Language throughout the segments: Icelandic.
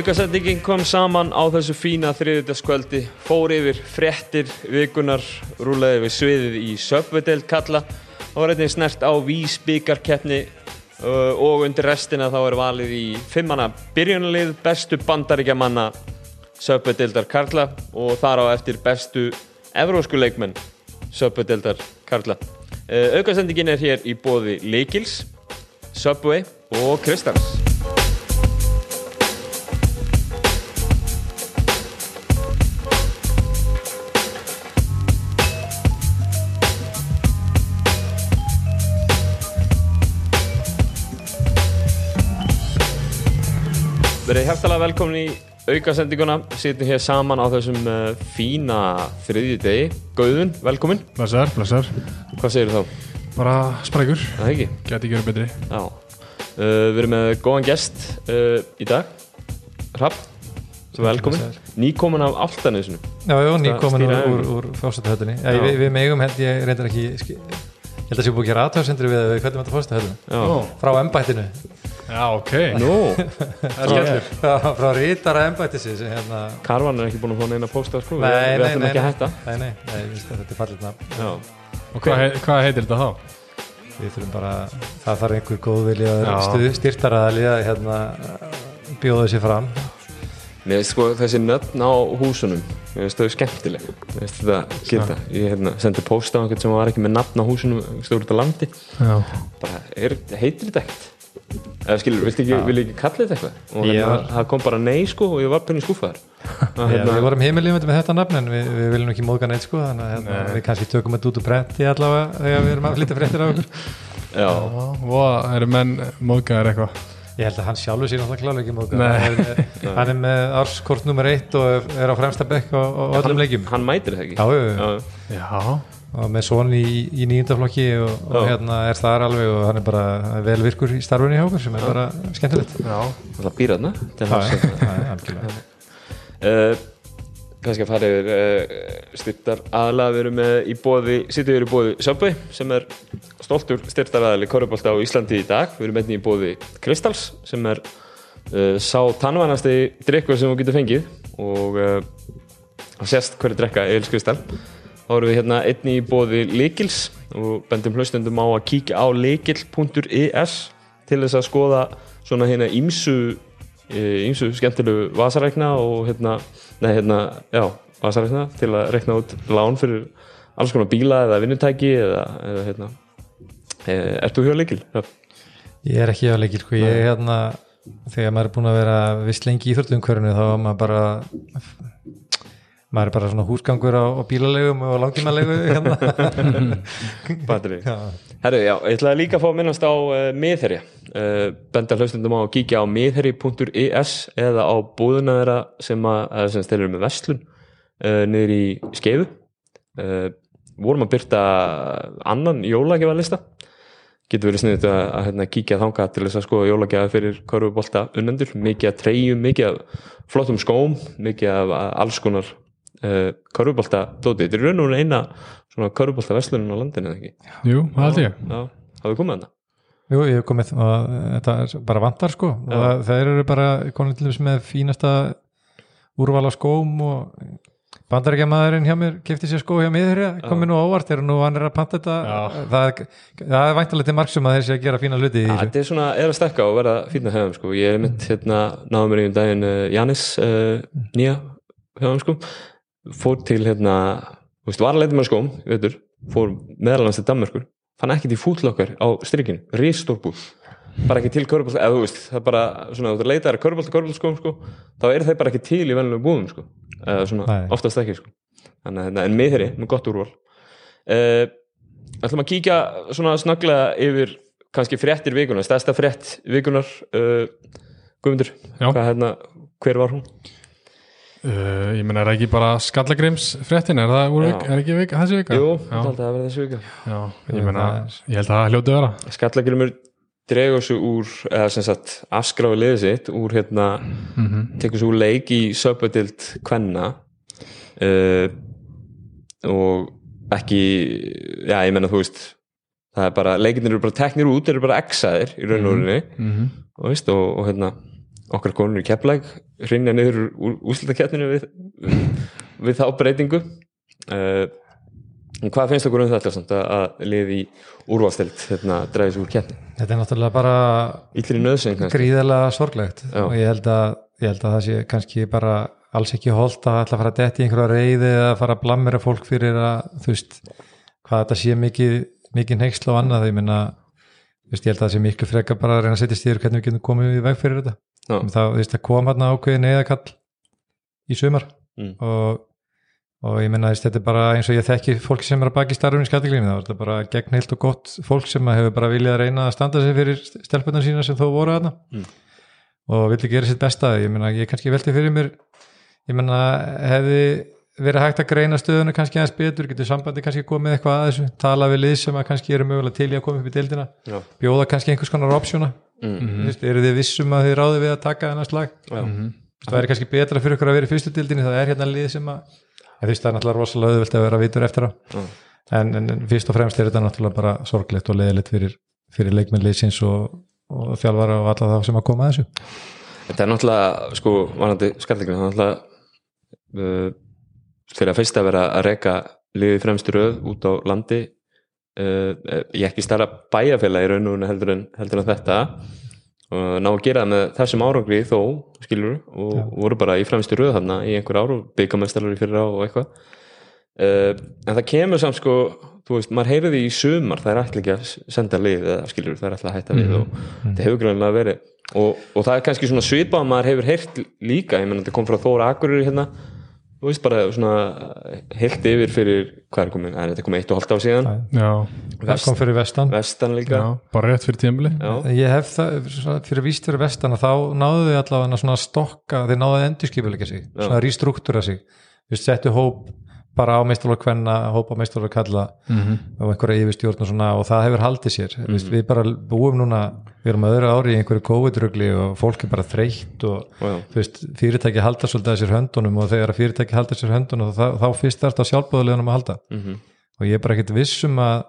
Aukasendingin kom saman á þessu fína þriðutaskvöldi, fór yfir frettir vikunar, rúlaði við sviðið í söpvedeld kalla og var einnig snert á vísbyggarkeppni uh, og undir restina þá er valið í fimmana byrjunalið bestu bandaríkja manna söpvedeldar Karla og þar á eftir bestu evrósku leikmenn söpvedeldar Karla. Uh, Aukasendingin er hér í bóði Leikils, Subway og Kristals. Hjertalega velkomin í aukasendinguna, sittum hér saman á þessum uh, fína þriðji degi. Gauðun, velkomin. Blessar, blessar Hvað segir þú þá? Bara sprækur, Það er ekki? geti ekki verið betri Já. Uh, við erum með góðan gest uh, í dag. Rapp, velkomin. blessaður. Nýkomin af Altanesinu. Já, já, nýkomin úr, úr, úr Já. við, við megum held ég reyndar ekki, ég held að sé búið að gera aðtöðsendri við að við hvernig þetta fórstættuhöllinu. Já. Frá embættinu, Já, ok Nú, Það er skellur frá, rítara embættisins. Hérna. Karvan er ekki búin að fá neina pósta sko. Nei, við, við nei, ætlum nei, ekki að nei. hætta. Nei, nei, nei, þetta er fallit nafn. Já. Og hvað, heit- hvað heitir þetta þá? Við þurfum bara, það þarf einhver góðvilja styrtaraðali að hérna, bjóða sér fram. Mér veist sko þessi nöfn á húsunum Mér veist þau skemmtileg Mér veist þetta gilda Ég hérna, sendi post á einhvern sem var ekki með nafn á húsunum stór út á landi Já bara, er, heitir þetta ekkert eða skilur, viltu ekki, vil ekki kalla þetta eitthvað? Og hérna, það kom bara nei sko og ég var penni skúfaður Já, hérna, við vorum heimilífandi með þetta nafn en við, við viljum ekki móðga neitt sko þannig að hérna, við kannski tökum þetta út úr prenti allavega þegar við erum að flytja fréttir af okkur já, Og eru menn móðgæðir eitthvað? Ég held að hann sjálfur sér náttúrulega klálega ekki móðga Nei. hann, er með- hann er með árskort nummer eitt og er á fremsta bekk á, á öllum leikjum. hann mætir það ekki? Já, Já og með svon í, í nýjundaflokki og, og hérna er þar alveg og hann er bara vel virkur í starfunni hjá okkur sem er bara skemmtilegt. Já. Það býr þarna til Já, hans. já, já, algjörlega. uh, kannski að fara yfir uh, styrtar aðalega við erum með í bóði, sittum við í bóði Subway sem er stoltur styrtar aðali Kórubólta á Íslandi í dag. Við erum einnig í bóði Kristals sem er uh, sá tannvænasti drikkur sem þú getur fengið. Og það sést hverju drekka Eils Kristall þá erum við hérna einnig í bóði Likils og bendum hlustundum á að kíkja á likil.is til þess að skoða svona hérna ímsu ímsu skemmtilegu vasarækna og hérna, nei hérna, já, vasarækna til að rekna út lán fyrir alls konar bíla eða vinnutæki eða, eða hérna, e, ert þú hjá Likil? Já. Ég er ekki á leikil sko, ég er hérna þegar maður er búin að vera vist lengi í Íþróttumkörinu þá er maður bara maður er bara svona húsgangur á, á bílalegum og langtímalegu hérna. Já. Herru, já, ég ætlaði líka að fá að minnast á uh, miðherja. Uh, benda hlustundum á að kíkja á miðherji.is eða á búðuna þeirra sem að, eða sem þeir eru með vestlun uh, niður í skeifu. Uh, vorum að byrta annan jólagjafarlista. Getur verið sniðið að, að hérna, kíkja þanga til þess að skoða jólagjafi fyrir körfubolta unnendur, mikið af treyjum, mikið af flottum skóm, mikið af alls konar uh, körfubolta dóti, þetta er raun og raun eina svona körfubolta vestlunin á landinu eða ekki? Jú, það held ég. Hafið komið þarna? Jú, ég hef komið og þetta er bara vantar sko. Og það, þeir eru bara konin til þess með fínasta úrval á skóm og bandarækjamaðurinn hjá mér kefti sér skó hjá mér komið nú á óvart, eru nú hann er að panta þetta. Það, það er væntalega til marksum að þeir sé að gera fína hluti í þessu. þetta er svona, er að stekka og verða fínna hefðum sko. ég er mitt hérna, náðum mér í um daginn uh, Janis uh, nýja hefðum sko fór til hérna, þú veist, var að leita með skóm veitur, fór meðalans til Danmörkur fann ekki til fútlokkar á strikinu ristórbúð, bara ekki til körbólta eða þú veist, það er bara svona, þú leitaðar körbólta, körbólta skóm sko, þá eru þeir bara ekki til í venlega búðum sko, eða svona, Nei. oftast ekki sko, þannig að hérna, en með þeirri, með gott úrval uh, ætlum að kíkja svona snögglega yfir kannski fréttir vikunar, stærsta frétt vikunar uh, Guðmundur, Já. hvað hérna, hver var hún? Uh, Ég menna, er það ekki bara skallagrims fréttin? Er það vik, er ekki vik, þessi vika? Jú, þetta held að það verði þessu vika. Já ég menna, ég held að það hljóti að vera. Skallagrimur dregur sig úr eða sem sagt afskráði liðið sitt úr hérna, tekur sig úr leik í söpödild kvenna uh, og ekki já, ég menna þú veist það er bara, leikinnir eru bara teknir út, eru bara exaðir í raun og rauninni mm -hmm. og, og hérna okkar konur í kepplæk hrinja niður úr úrslitakeppninu við, við þá breytingu. Uh, hvað finnst okkur um þetta samt að, að liði í úrvalstild hérna dræðis úr keppni? Þetta er náttúrulega bara gríðarlega sorglegt Já. og ég held, að, ég held að það sé kannski bara alls ekki holdt að ætla að fara að detti í einhverja reyði eða fara að blammera fólk fyrir að þú veist, hvað þetta sé mikið mikið neyksla og annað, ég minna veist, ég held að það sé miklu frekar bara að reyna að setja stýður hvernig við getum komið í veg fyrir þetta Þú veist, það kom hann ákveðin eðakall í sumar. Mm. og, og ég minna þetta er bara eins og ég þekki fólk sem er að baki starfum í skattaglími, það þetta bara gegnheilt og gott fólk sem hefur bara viljað að reyna að standa sig fyrir stelpunar sína sem þó voru þarna. Mm. og vilja gera sitt besta. Ég meina, ég kannski velti fyrir mér ég meina, hefði verið hægt að greina stöðuna kannski aðeins betur getur sambandi kannski komið eitthvað að þessu tala við lið sem að kannski eru mögulega til í að koma upp í deildina Já. bjóða kannski einhvers konar optiona Mm. mm. Vist, eru þið vissum að þið ráði við að taka þennan slag Já. það væri kannski betra fyrir ykkur að vera í fyrstu dildinni það er hérna lið sem að það er náttúrulega rosalega auðvelt að vera vitur eftir á Já. en, en, en fyrst og fremst er þetta náttúrulega bara sorglegt og leðilegt fyrir, fyrir leikmennliðsins fyrir að fyrst að vera að reka liðið fremstu röð út á landi. Uh, ég ekki starra bæjarfélag í raun og heldur en, heldur en þetta. Og ná að gera það með þessum árangri þó, skilur og Já. voru bara í fremstu röð þarna í einhver ár og byggamestalari fyrir á og eitthvað. Uh, en það kemur samt sko þú veist, maður heyrði því í sumar það er ætla ekki að senda lið eða skilur það er ætla að hætta við og þetta hefur grunlega verið. Og, og það er kannski svona svipað að maður hefur heyrt líka, ég menn þetta kom frá Þóra Akureyri hérna, þú veist bara svona heilt yfir fyrir hvað er komin, en þetta kom eitt og halvt á síðan. Já, það kom fyrir vestan. Vestan líka. Já, bara rétt fyrir tímabili Já. ég hef það, fyrir víst fyrir vestan þá náðu þið allavega svona stokka þeir náðu að endurskipuleika sig, svona restruktúra sig. Veist, settu hóp bara á meistarlók kvenna, hóp á meistarlók kalla og einhverja yfirstjórn og svona og það hefur haldið sér, mm veist, við bara búum núna, við erum öðru ári í einhverju COVID-rugli og fólk er bara þreytt og þú veist, fyrirtæki halda svolítið að sér höndunum og þegar að fyrirtæki halda sér höndunum þá, þá fyrst er þetta sjálfbóðulegunum að halda. Mhm. og ég er bara ekkert viss um að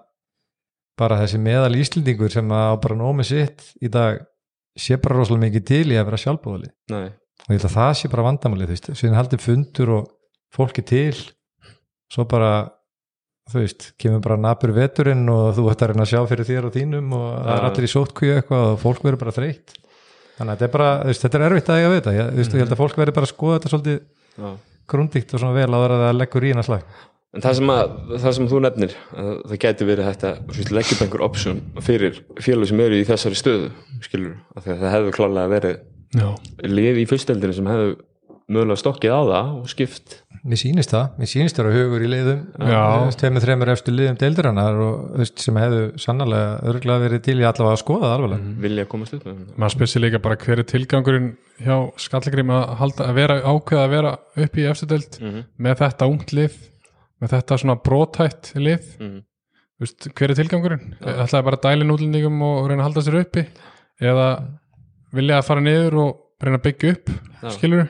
bara þessi meðal íslendingur sem að á bara nómi sitt í dag sé bara rosalega mikið til í að vera sjálfbóðali Nei. og ég held að það sé bara vandamálið þú veist, svo bara þú veist, kemur bara napur veturinn og þú ætti að reyna að sjá fyrir þér og þínum og það er allir í sótkvíu eitthvað og fólk verður bara þreytt. Þannig að þetta er bara, veist, þetta er erfitt að eiga við þetta. Ég, veist, ég held að fólk verður bara að skoða þetta svolítið grundíkt og svona vel áður að það leggur í hana slag. En það sem, að, það sem þú nefnir að það gæti verið að upp einhver option fyrir félög sem eru í þessari stöðu skilur, að það hefðu klálega verið já, lið í fyrsteldinu sem hefðu mögulega stokkið á það og skipt Mér sýnist það, mér sýnist það að hugur í liðum Já. tveimur, þreimur eftir liðum deildirannar og þú sem hefðu sannlega örgulega verið til í allavega að skoða það alveg vilja komast upp með það. maður spesir líka bara hver er tilgangurinn hjá Skallagrim að, halda, að vera ákveða að vera upp í eftirdelt Mhm. með þetta ungt lið með þetta svona brótætt lið Mhm. Þú veist, hver er tilgangurinn? ætlaði bara að dælin útlendingum og reyna að halda sér uppi eða vilja að fara niður og reyna að byggja upp skilur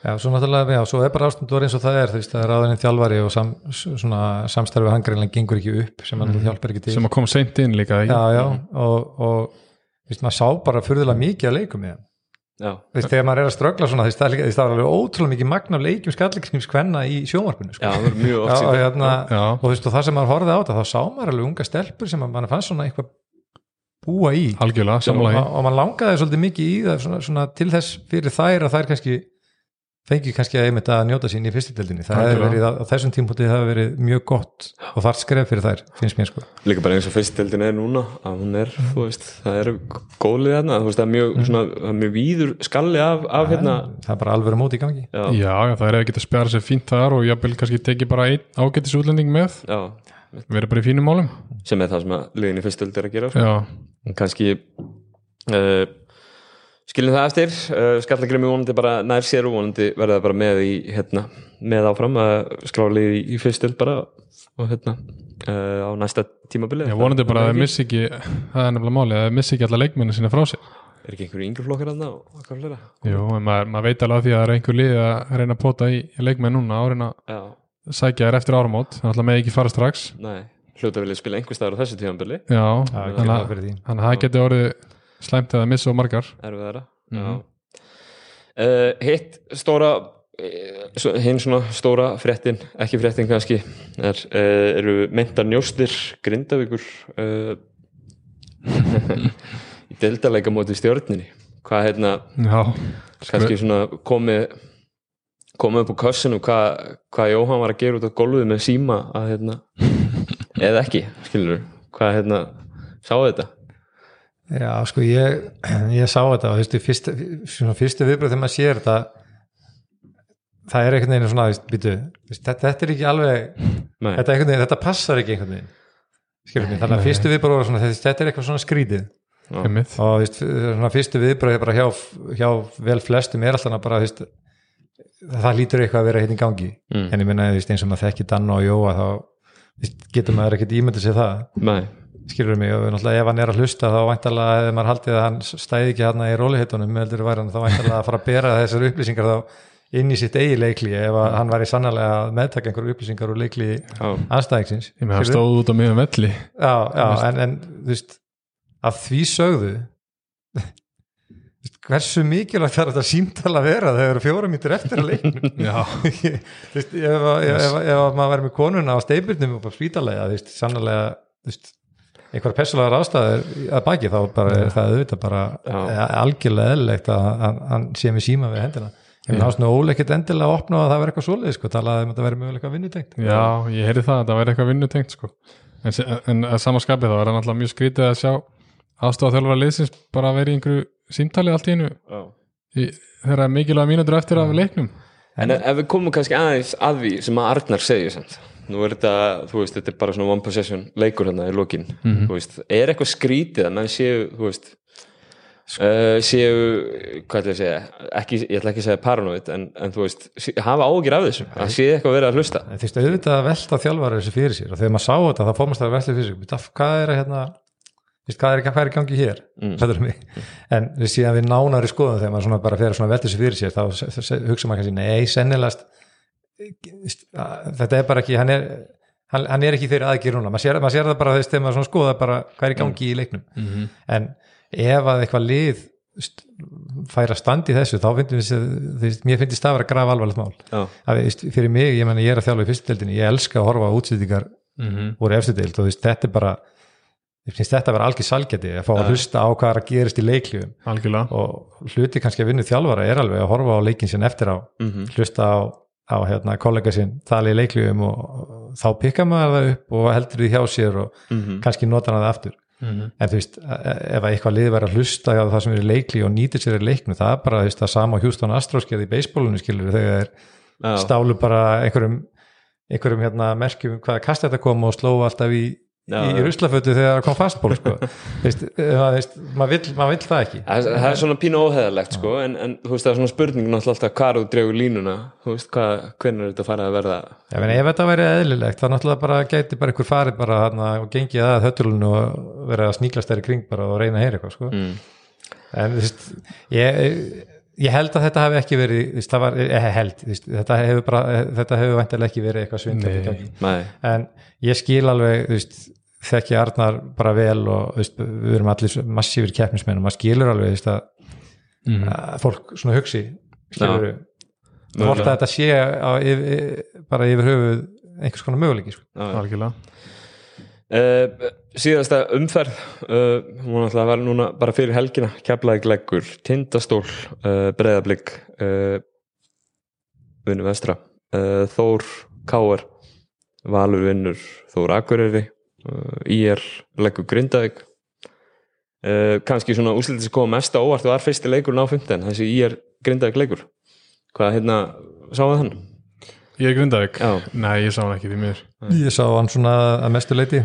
Já, svo náttúrulega, já, svo er bara ástandur eins og það er, þú veist, það er aðeins þjálfari og sam, svona samstarfið hangreinlega gengur ekki upp sem hann hjálpar ekki til sem að koma seint inn líka Já, já, og, og þú veist, maður sá bara furðulega mikið að leikum með hann Já. Þú veist, þegar maður er að ströggla svona, þú veist, það er það var alveg ótrúlega mikið magna af leikjum skallagrims kvenna í sjónvarpinu, sko. Já, það er mjög oft síðan. hérna, Já. og, þú veist, og það sem maður horfði á þetta, þá sá maður alveg unga stelpur sem að mann fannst svona eitthvað búa í og, og mann langaði svolítið mikið í það svona, svona, til þess fyrir þær að þær kannski fengi kannski að einmitt að njóta sín í fyrstildinni það Algjörlega. verið á, þessum tímpúti það hefði verið mjög gott og þart skref fyrir þær finnst mér sko. Líka bara eins og fyrsteldin er núna að hún er, þú veist, það eru góðlið þarna, þú veist, það er mjög, svona, það er mjög víður skalli af, af hérna. það er bara alveg móti í gangi. Já, já, það er að geta spjara sér fínt þar og jafnvel kannski tekið bara einn ágætis útlending með. Já, verið bara í fínum málum. Sem er það sem að liðin í fyrstöld er að gera sko. kannski uh, skiljum það eftir uh, skallagrimi vonandi bara nær sér og vonandi verða bara með í hérna, með áfram að skrálið í, í fyrstöld bara og hérna uh, á næsta tímabili. Ég vonandi bara að það missi ekki það er nefnilega máli, að það missi ekki alla leikmenni sinna frá sér. Er ekki einhverju yngri flokkar þarna og hvað flera Jú, en maður, maður veit alveg að því að það er einhver lið að reyna að pota í leikmenn núna já, að sækja þér eftir áramót. Þannig að með ekki fara strax. Nei, hljóta vilja spila einhver staðar á þessu tímabili. Já, Já, þannig að það fyrir því. Þannig að það slæmt missa og margar. Erfið þeirra Mhm. já. uh, hitt stóra eh, hinn svona stóra fréttin ekki fréttin kannski er, uh, eru meintar njóstir Grindavíkur uh, í deildarleika móti stjórninni hvað hérna Já, kannski svona komið komið upp á kossinu hvað, hvað Jóhann var að gera út á gólfið með síma að hérna eða ekki, skilur hvað hérna, sáu þetta Já, sko, ég, ég sá þetta og þú veist, í fyrstu, viðbröð þegar maður sér þetta það er einhvern veginn svona, býtu þetta, þetta er ekki alveg þetta, er veginn, þetta passar ekki einhvern veginn skilur mig, þannig að fyrstu viðbröð var svona, þetta, er eitthvað svona skrítið einmitt. Og þú veist, svona fyrstu viðbröð bara hjá, hjá vel flestum er alltaf bara, þú veist það lítur eitthvað að vera hérna í gangi. Mm. en ég minna, eins og maður þekki Danna og Jóa þá getur maður ekkert ímyndið sér það. Nei, skilur mig og náttúrulega ef hann er að hlusta þá væntalega hefði maður haldið að hann stæði ekki hann í róliheitunum heldur væri hann þá væntalega að fara að bera þessar upplýsingar þá inn í sitt eigi leikli ef að hann væri sannlega að meðtaka einhverju upplýsingar úr leikli anstæðingsins Ég með það skilurðu? stóð út á miðum velli. Já, já, en, en þú veist að því sögðu hversu mikilvægt þarf þetta símtala að vera þegar eru fjóra mítur eftir að leiknum? Já, Þú veist, ef, ef, ef, ef maður verður með konuna á steipurnum og á spítalega, þú veist, sannlega þú veist, einhver persónulegar ástæður að baki þá bara er það auðvitað bara eh, algjörlega eðlilegt að hann, hann sé með síma við hendina. Ég finn ásnú óleikit endilega að opna að það verður eitthvað svoleið sko, talaði um að það verður möguleika vinnutengt. Já, ég heyrði það að það væri eitthvað vinnutengt sko. en, en að samaskapið þá er það náttúrulega mjög skrítið að sjá aðstofa þjálfara liðsins bara að vera í einhverju símtali allt í einu. Þegar er mikilvæga mínútur eftir af leiknum. En ef við komum kannski aðeins að því sem að Arnar segir samt. Nú er þetta, þú veist, þetta er bara svona one possession leikur hérna í lokin. Mhm. Þú veist, er eitthvað skrítið að menn séu, þú veist, uh, séu, hvað ætla ég að segja, ekki, ég ætla ekki að segja paranoid, en, en þú veist, hafa ágjur af þessu, að sé eitthvað verið að hlusta. þú veist auðvitað að velta þjálfara þessu fyrir sér og þegar maður sá þetta þá fór maður það að velta fyrir sér hvað er að hérna hvað er, hvað er í gangi hér Mm. mm. en við síðan við nánari skoðum þegar maður þetta er bara ekki hann er, hann, hann er ekki þeirri aðgjöruna maður sér, maður sér það bara veist, þegar maður skoða bara hvað er í gangi í leiknum. Mhm. en ef að eitthvað lið st- fær að standa í þessu þá finnum við, mér finnst það að vera graf alvarlegt mál. Já, að, fyrir mig, ég menna ég er að þjálfa í fyrstudeldinni ég elska að horfa á útsýtingar Mhm. úr efstudeld og veist, þetta er bara ég finnst þetta að vera algjör salgeti að fá að hlusta á hvað er að gerist í leikljum algjörlega. Og hluti kannski að vinna þjálfara er alveg að horfa á leikin sinn eftir á mhm, hlusta á, á hérna, kollega sinn tali í leikljum og, þá pikka maður það upp og heldur því hjá sér og mhm, kannski notar hann það aftur. Mhm. en þú veist, e- ef að eitthvað lið verið að hlusta á það sem er í leikli og nýtir sér í leiknu það er bara, þú veist, það sama Astros gerði í beisbólunum skilur þegar þeir já, stálu bara einhverjum einhverjum hérna merkjum hvaða kast þetta kom og sló alltaf í, Já, í, ruslafötu þegar það kom fastból sko. maður, vill, vill það ekki Það það er svona pínu óheðalegt sko, en, en veist það er svona spurning náttúrulega hvar þú dregur línuna veist hvað, hvernig er þetta farið að verða Já, en ef þetta væri eðlilegt þá náttúrulega bara gæti bara einhver farið bara hana, og gengið að höttulunu og verið að sníklast í kring og reyna að heyra eitthvað sko. mm. en þú veist ég, ég held að þetta hafi ekki verið það var, eh, held, þetta hefur bara, þetta hefur vantilega ekki verið eitthvað svindl Nei. Nei, en ég skil alveg þú veist, þekki Arnar bara vel og veist, við erum allir massífur keppnismenn og maður skilur alveg veist, að, Mhm. að fólk svona hugsi skilur við hvort að þetta sé á, yfir, bara yfir höfuð einhvers konar möguleiki sko. Uh, síðasta umferð uh, hún ætla að vera núna bara fyrir helgina. Keflaði gleggur, tindastól uh, breyðablík uh, vinnu vestra. Uh, Þór Káar Valur vinnur Þór Akureyri uh, IR leggur Grindavík. Uh, kannski svona úslitis að koma mest á óvart og var fyrsti leikurinn á 15 þessi IR Grindavík leikur. Hvað hérna, sáðu hann? Ég er Grindavík? Já, Nei, ég sá hann ekki því mér ég sá hann svona að mestu leiti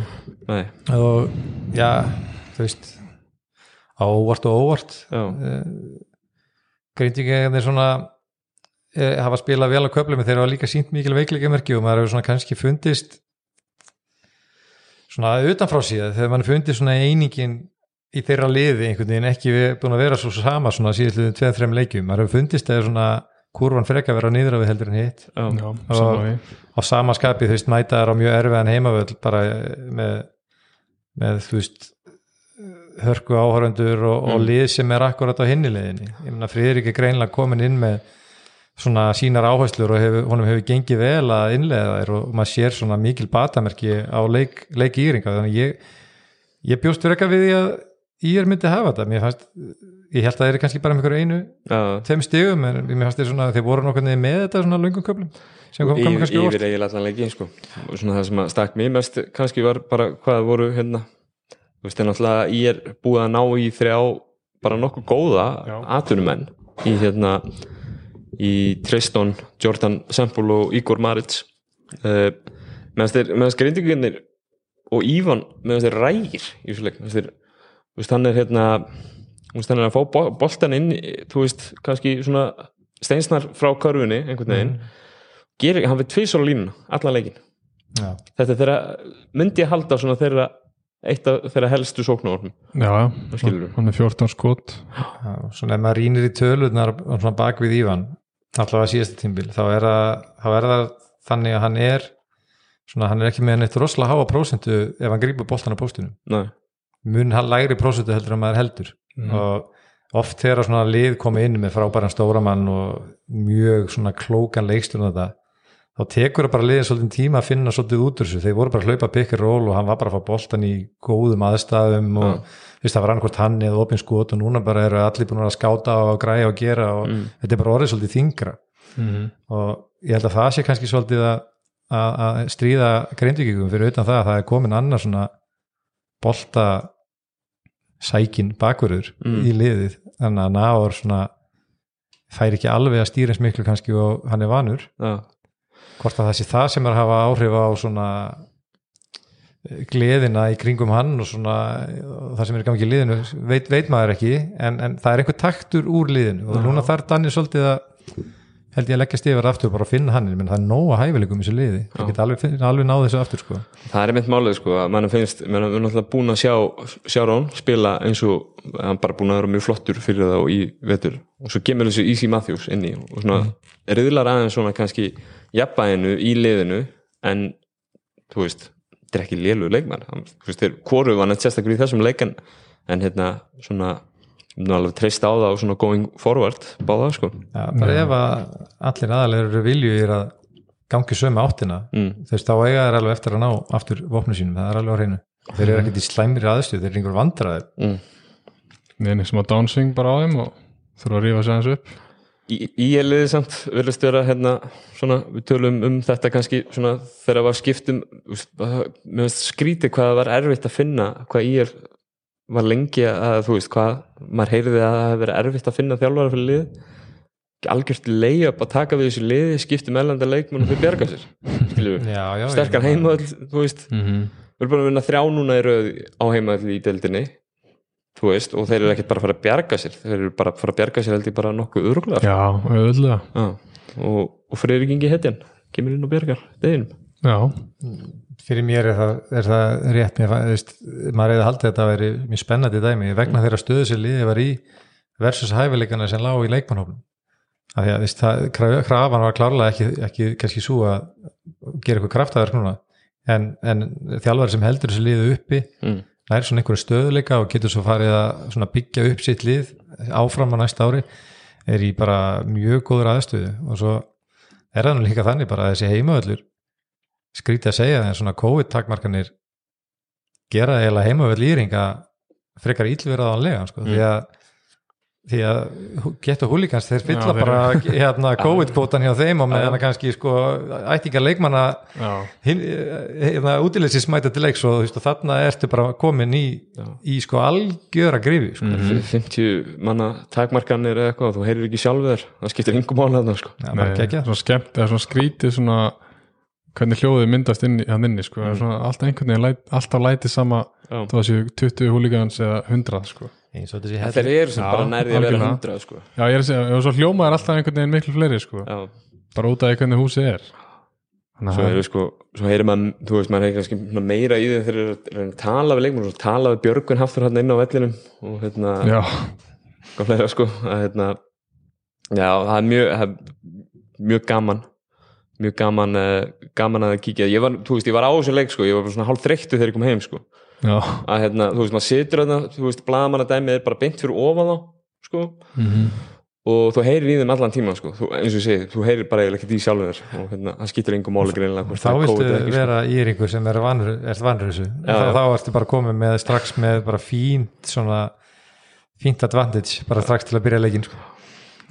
nei, og já, þú veist á óvart og óvart. Já, grindingar svona eh, hafa spilað vel á köflum þeir hafa líka sínt mikil veikleikamerki og maður hefur svona kannski fundist svona utanfrá síðan þegar maður fundist svona einingin í þeirra liði einhvern veginn ekki búin að vera svo sama svona síðastliðin tveið, þreim leikjum. Maður hefur fundist að svona kurvan freka vera nýður við heldur en hitt. Já, við á sama skapi, þú veist, mæta þær á mjög erfiðan heimavöld bara með, með þú veist hörku áhöröndur og, og lið sem er akkurat á hinni liðinni ég meina Friðrik er greinlega komin inn með svona sínar áherslur og hefur, honum hefur gengið vel að innlega þær og maður sér svona mikil batamerki á leik, leik íringa. Þannig ég, ég bjóst fyrir eitthvað við því að ég er myndið að hafa þetta. Mér fannst, ég held að það er kannski bara með einhverju einu Já, þeim stigum en mér fannst þeir svona þeir voru nokkuð niður með þetta svona löngum köflum sem kom, kom kannski óvart yfir eiginlega leikin sko. og svona það sem að stakk mér mest kannski var bara hvað voru hérna þú veist, er náttúrulega ég er búið að ná í þrjá bara nokkuð góða atvinnumenn í hérna í Tristan, Jordan Semple og Igor Maritz uh, meðan þeir, meðan grindingarnir og Ívan, meðan þeir rægir í þessu leik, hann er hérna hann er að fá bo- boltan inn þú veist, kannski svona steinsnar frá körfunni, einhvern veginn. Gerir, hann við tvis á línu allan leikin, Já. þetta er þeirra myndi ég halda svona þeirra eitt af þeirra helstu sóknarorm já, hann er 14 skot. Svona ef maður rínir í tölurnar og svona bak við Ívan allavega síðasta tímbil þá er, er það þannig að hann er svona hann er ekki með neitt rosalega háa prósentu ef hann grípur boltan á póstunum Nei. mun hann lægri prósentu heldur en maður heldur. Og oft þegar svona lið komi inn með frábæran stóramann og mjög svona klókan leikstjórn þetta þá tekur það bara liðin svolítið tíma að finna svolítið út úr þessu, þeir voru bara að hlaupa and roll og hann var bara að fá boltan í góðum aðstæðum og þú veist það var annarkvort hann eða opin skot og núna bara eru allir búin að skáta og græja og gera og þetta er bara orðið svolítið þingra og ég held að það sé kannski svolítið að, að, að stríða greindvíkjum fyrir utan það að það er komin annar svona bolta sækin bakverður í liðið. Þannig að Náor svona fær ekki alveg að stýra eins miklu kannski og hann er vanur. Já. hvort að það sé það sem er að hafa áhrif á svona gleðina í kringum hann og svona og það sem er í gangi í liðinu veit, veit maður ekki en, en það er einhver taktur úr liðinu og núna þarf Danni svolítið að held ég að leggja stifar aftur og bara að finna hann menn það er nóga hæfileikum í þessu liði. Það geta alveg, alveg náð þessu aftur sko. Það er einmitt málið sko að mann finnst, mann er náttúrulega búin að sjá sjá Rón spila eins og hann bara búin að vera mjög flottur fyrir þá í vetur. Og svo kemur þessu Easy Matthews inn í og svona mm. riðlar aðeins svona kannski jafnbæðinu í liðinu en þú veist, þetta er ekki lélugur leikmann hann, hvoru var neitt sérstaklega í þessum leikan en hérna svona nú alveg treyst á það og svona going forward báða sko. Já, bara ef að allir aðalega eru viljugir að gangi sömu áttina mm. þú veist, þá eiga þeir alveg eftir að ná aftur vopnu sínum, það er alveg á hreinu. Þeir eru ekkert í slæmri aðstöð, þeir eru einhver vandræðir Mm. neini sem að downswing bara á þeim og þurfa að rífa sig aðeins upp í eliði samt verðist vera hérna svona, við tölum um þetta kannski svona þegar það var skiptum mér finnst skrítið hvað það var erfitt að finna hvað í er var lengi að þú veist hvað maður heyrði að það hefði verið erfitt að finna þjálfara fyrir lið. Algjört leiðjöp að taka við þessu liði skiptum ellanda leikmenn og þau bjarga sér já, já, sterkar ég- heimöll þú veist, mm -hmm. við erum bara að vinna þrjá núna í röð á heimöll í deildinni þú veist, og þeir eru ekkert bara að fara að bjarga sér þeir eru bara að fara að bjarga sér held ég bara nokkuð öruglega já, auðvitað Já, og, og Freyrik Ingi Hetjan kemur inn og bjargar deginum. Já, fyrir mér er það, er það rétt mér, veist, maður hefði haldið að þetta veri mjög spennandi dæmi vegna þeirra stöðu sem liðið var í versus hæfileikana sem lág í leikmannhófnum af því að þú veist, það, kraf- krafan var klárlega ekki, ekki kannski svo að gera eitthvað kraftaverk núna. En, en þjálfari sem heldur þessu liðu uppi mm. Nær svona einhverju stöðuleika og getur svo farið að byggja upp sitt lið áfram á næsta ári er í bara mjög góður aðstöðu. Og svo er það nú líka þannig bara að þessi heimavöllur skrítið að segja en svona COVID-takmarkanir gera eiginlega heimavöll íringa frekar íllverðaðanlega sko, því að því að geta húlíkans þeir fylla þeir bara hérna, COVID-kvotan hjá þeim og meðan að kannski sko, ættingar leikmanna já, hinn, hérna, útileysi smæta til leiks og, og þarna ertu bara komin í, í sko algjöra grifi sko. Mhm. 50 manna takmarkanir eða eitthvað þú heyrir ekki sjálfur þér, það skiptir yngum þarna sko. Já, bara Nei, geggjað. svona skemmt eða svona skrítið svona hvernig hljóðið myndast inn í hann inni sko, mm. svona, alltaf einhvern veginn alltaf læti sama Já. þá séu 20 húligans eða 100 sko. Eins og þessi þeir eru sem Já, bara nærði að vera hundra sko. já, ég er að segja, og svo hljómað er alltaf einhvern veginn miklu fleiri sko, Já. bara út af hvernig húsið er. Þannig svo sko svo heyrir maður, þú veist, maður heyrir kannski meira í þeim þegar þeir eru að tala við leikmenn og tala við Björgun Hafþór hann inn á vellinum og hérna, fleira sko að hérna, já, það er mjög það er mjög gaman mjög gaman, uh, gaman að kíkja ég var, þú veist, ég var á þessu leik sko, ég var bara svona hálf þreyttu þegar ég kom heim sko að hérna, þú veist, maður situr þarna þú veist, blaðamanna dæmið er bara beint fyrir ofan þá sko, Mhm. og þú heyrir í þeim allan tíma sko, þú, eins og ég segi, þú heyrir bara ekkert í sjálfur þér og hérna, það skýtur engum máli greinilega hvort þá það viltu sko. vera íringur sem er vanur, ert vanur þessu Já, þá, já. þá ertu bara komið með strax með bara fínt svona fínt advantage bara strax til að byrja leikin sko.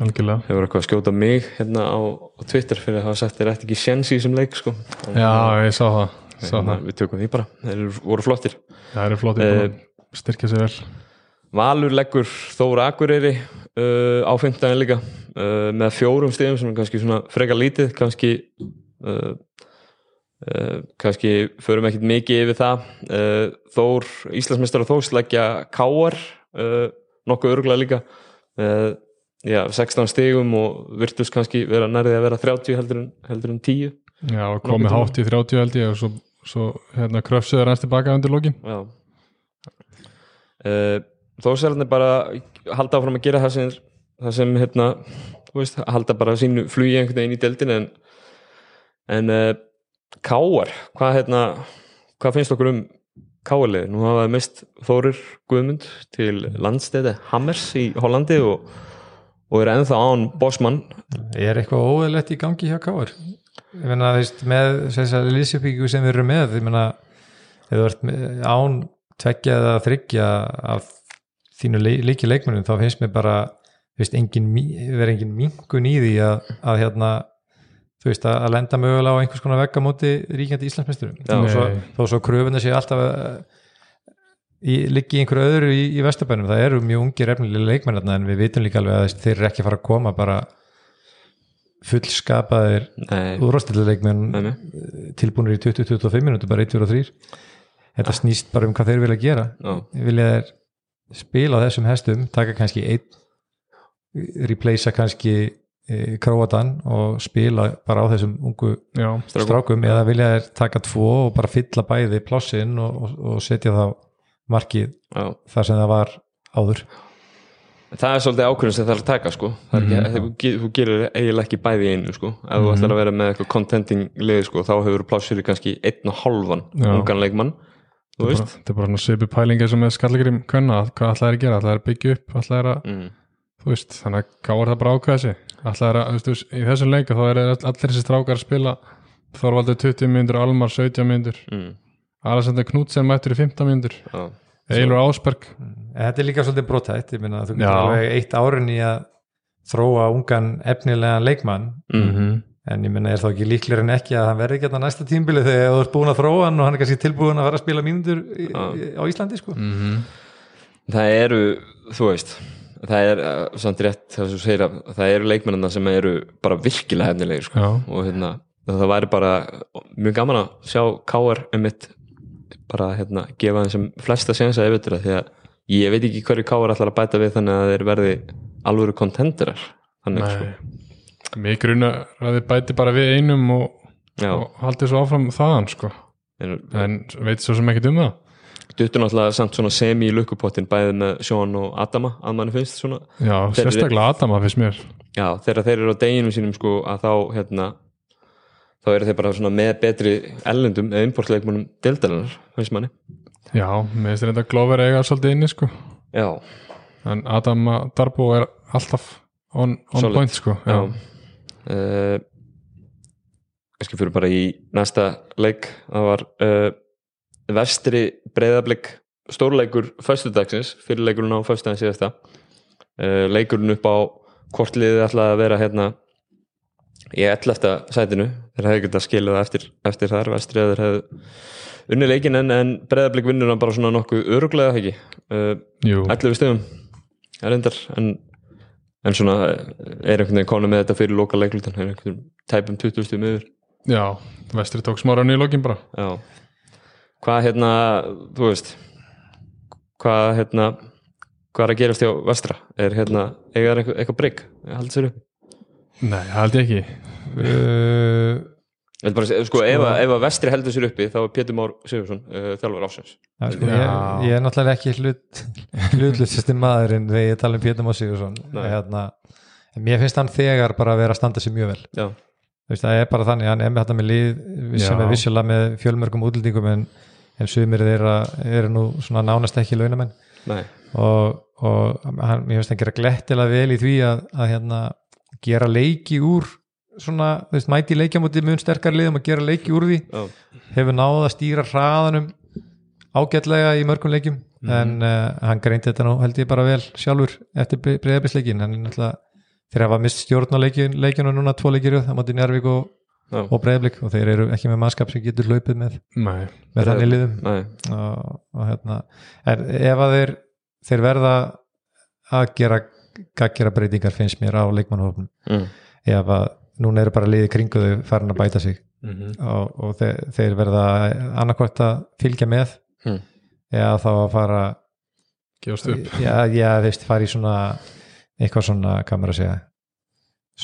algjörlega hefur eitthvað að skjóta mig hérna á, á Twitter fyrir að hafa sagt þér ætti ekki sjens í þessum leik sko. Já, ég sá það, hérna, við tökum því bara, þeir voru flottir. Það eru flott Eh, uh, styrkja sér vel. Valur leggur Þóra Akureyri uh, á 15 líka uh, með fjórum stegum sem er kannski svona frekar lítið kannski uh, uh, kannski förum ekkit mikið yfir það. Uh, Þór, Íslandsmeistar og Þórs leggja Káar uh, nokkuð örgulega líka. Já, 16 stegum og virtus kannski vera nærðið að vera 30 heldur en, heldur en 10 já, komið hátt í 30 held ég og svo, svo hérna kröfsuður hans tilbaka undir lokin. Já. Uh, Þórsararnir bara halda áfram að gera það sem, það sem hérna, þú veist, halda bara sínu flugi einhvern veginn í deildin en, en uh, Káar hvað hérna hvað finnst okkur um Káarlið nú hafaði mist Þórir Guðmund til landstæði Hammers í Hollandi og, og er ennþá án Bosman er eitthvað óeðlegt í gangi hjá Káar ég meina, þú veist, með þessari lýsjöpíku sem við erum með, ég meina ef þú ert með, án tveggja eða þryggja af þínu leiki leikmennum, þá finnst mér bara þú veist, engin, vera engin minkun í því að, að hérna þú veist, að, að lenda mögulega á einhvers konar vegga móti ríkjandi Íslandsmeisturum. Þó svo, svo kröfuna sé alltaf liggi í einhverju öðru í, í Vesturbænum, það eru mjög ungir efnilega leikmennarna en við vitum líka alveg að þeir eru ekki að fara að koma bara fullskapaðir úrvastileikmenn nei, nei. tilbúinir í 20-25 minúti, bara 1, 2 og 3 þetta snýst bara um hvað þeir vilja gera Já. vilja þeir spila á þessum hestum, taka kannski einn replacea kannski e, Króatan og spila bara á þessum ungu já, Strákum. strákum eða vilja þeir taka tvo og bara fylla bæði plássin og, og, og setja þá markið Já. þar sem það var áður það er svolítið ákvörðin sem það er að taka sko. það er ekki, þú, ge- þú gerir eiginlega ekki bæði einu sko. ef þú ætlar að vera með eitthvað contending lið sko, þá hefur plássur í kannski einn og halvan ungan leikmann þú veist bara- þetta er bara svona svipu pælinga sem er skallagrim kvenna, hvað ætlaði að gera ætlaði að byggja upp, ætlaði að mm. þú veist, þannig að gáður það bara ákveða sig ætlaði að, þú veist, í þessum leika þá er all- allir þessi strákar að spila Þorvaldur 20 myndur, Almar 17 myndur Mm. Alexander Knudsen mættur í 15 myndur. Eilur Ásberg þetta er líka svolítið brotætt ég meina að þú getur alveg eitt árin í að þróa ungan efnilegan leikmann Mm. en ég meina er þá ekki líklega en ekki að hann verði ekki að næsta tímbili þegar þú ert búin að þróa hann og hann er kannski tilbúin að fara að spila í- á Íslandi sko það eru þú veist það er uh, samt rétt það sem þú segir að það eru leikmennina sem eru bara virkilega hefnilegir sko. Og hérna, það væri bara mjög gaman að sjá K.R. um mitt bara hérna, gefa þeim sem flesta yfir þetta því að ég veit ekki hverju K.R. ætlar að bæta við þannig að þeir verði alvöru kontenderar sko. Mig grunar að þið bæti bara við einum og, og haldið svo áfram þaðan sko. en en veit svo sem ekkert um það duttur náttúrulega samt semi í lukkupottin bæðið með Sjón og Adama að manni finnst svona Já, Þeir sérstaklega Adama finnst mér Já, þegar þeir eru á deginum sínum sko að þá hérna þá eru þeir bara með betri ellendum eða importleikmunum deildarinnar finnst manni Já, mér finnst þetta Glover eiga svolítið inni sko. Já, en Adama Darbo er alltaf on, on point sko. já, Já. Uh, kannski fyrir bara í næsta leik það var uh, vestri breyðablik stórleikur föstudagsins, fyrirleikurinn á föstudaginn síðasta uh, leikurinn upp á hvort liðið ætlaði að vera hérna í 11. sætinu þeir hefði getað skilið það eftir, eftir þar vestri að þeir hefðu unni leikin en, en breyðablik vinnur hann bara svona nokkuð öruglega ekki? Uh, Jú, 11 stöðum er endar en, en svona eh, er einhvern veginn konum með þetta fyrir loka leiklutan er einhvern veginn tæpum 20 stöðum yfir já, vestri tók smára í lokin bara. Já. Hvað hérna, þú veist hvað hérna hvað er að gerast hjá vestra? Er hérna, eiga það eitthvað, eitthvað breyk haldið sér upp Nei, held ég ekki. Uh, Ég vil bara segja, sko, ef, að- ef að vestri heldur sér uppi þá er Pétur Már Sigursson uh, þjálfur ásins ja, sko, ég, ég er náttúrulega ekki hlut hlutlutsistir maðurinn þegar ég tala um Pétur Már Sigursson Nei. hérna, en mér finnst hann þegar bara að vera að standa sig mjög vel. Já, Þú veist, það er bara þannig, hann er með þetta með lið sem Já. er vissulega með fjölmörgum útlendingum en en sumir þeirra eru nú svona nánast ekki launamenn. Nei, og, og hann, mér finnst hann gera glettilega vel í því að, að hérna, gera leiki úr svona, þú veist, mæti leikjamóti mun sterkar liðum og gera leiki úr því. Já, hefur náð að stýra hraðanum ágætlega í mörgum leikjum en uh, hann greindi þetta nú held ég bara vel sjálfur eftir breyðabisleikin hann er náttúrulega þeir hafa mist stjórn á leikjun, leikjunum núna tvo leikir það mátti Njarvík og, já, og breyðablik og þeir eru ekki með mannskap sem getur hlaupið með, Nei, með þannig liðum. Og, og hérna en ef að þeir, þeir verða að gera gaggjara breytingar finnst mér á leikmannhófnum mm, ef að núna eru bara liði kringu þau farin að bæta sig. Mm og, og þeir, þeir verða annarkvæmt að fylgja með mm, eða þá að fara gefast upp. Já, já veist, fara í svona eitthvað svona, hvað maður að segja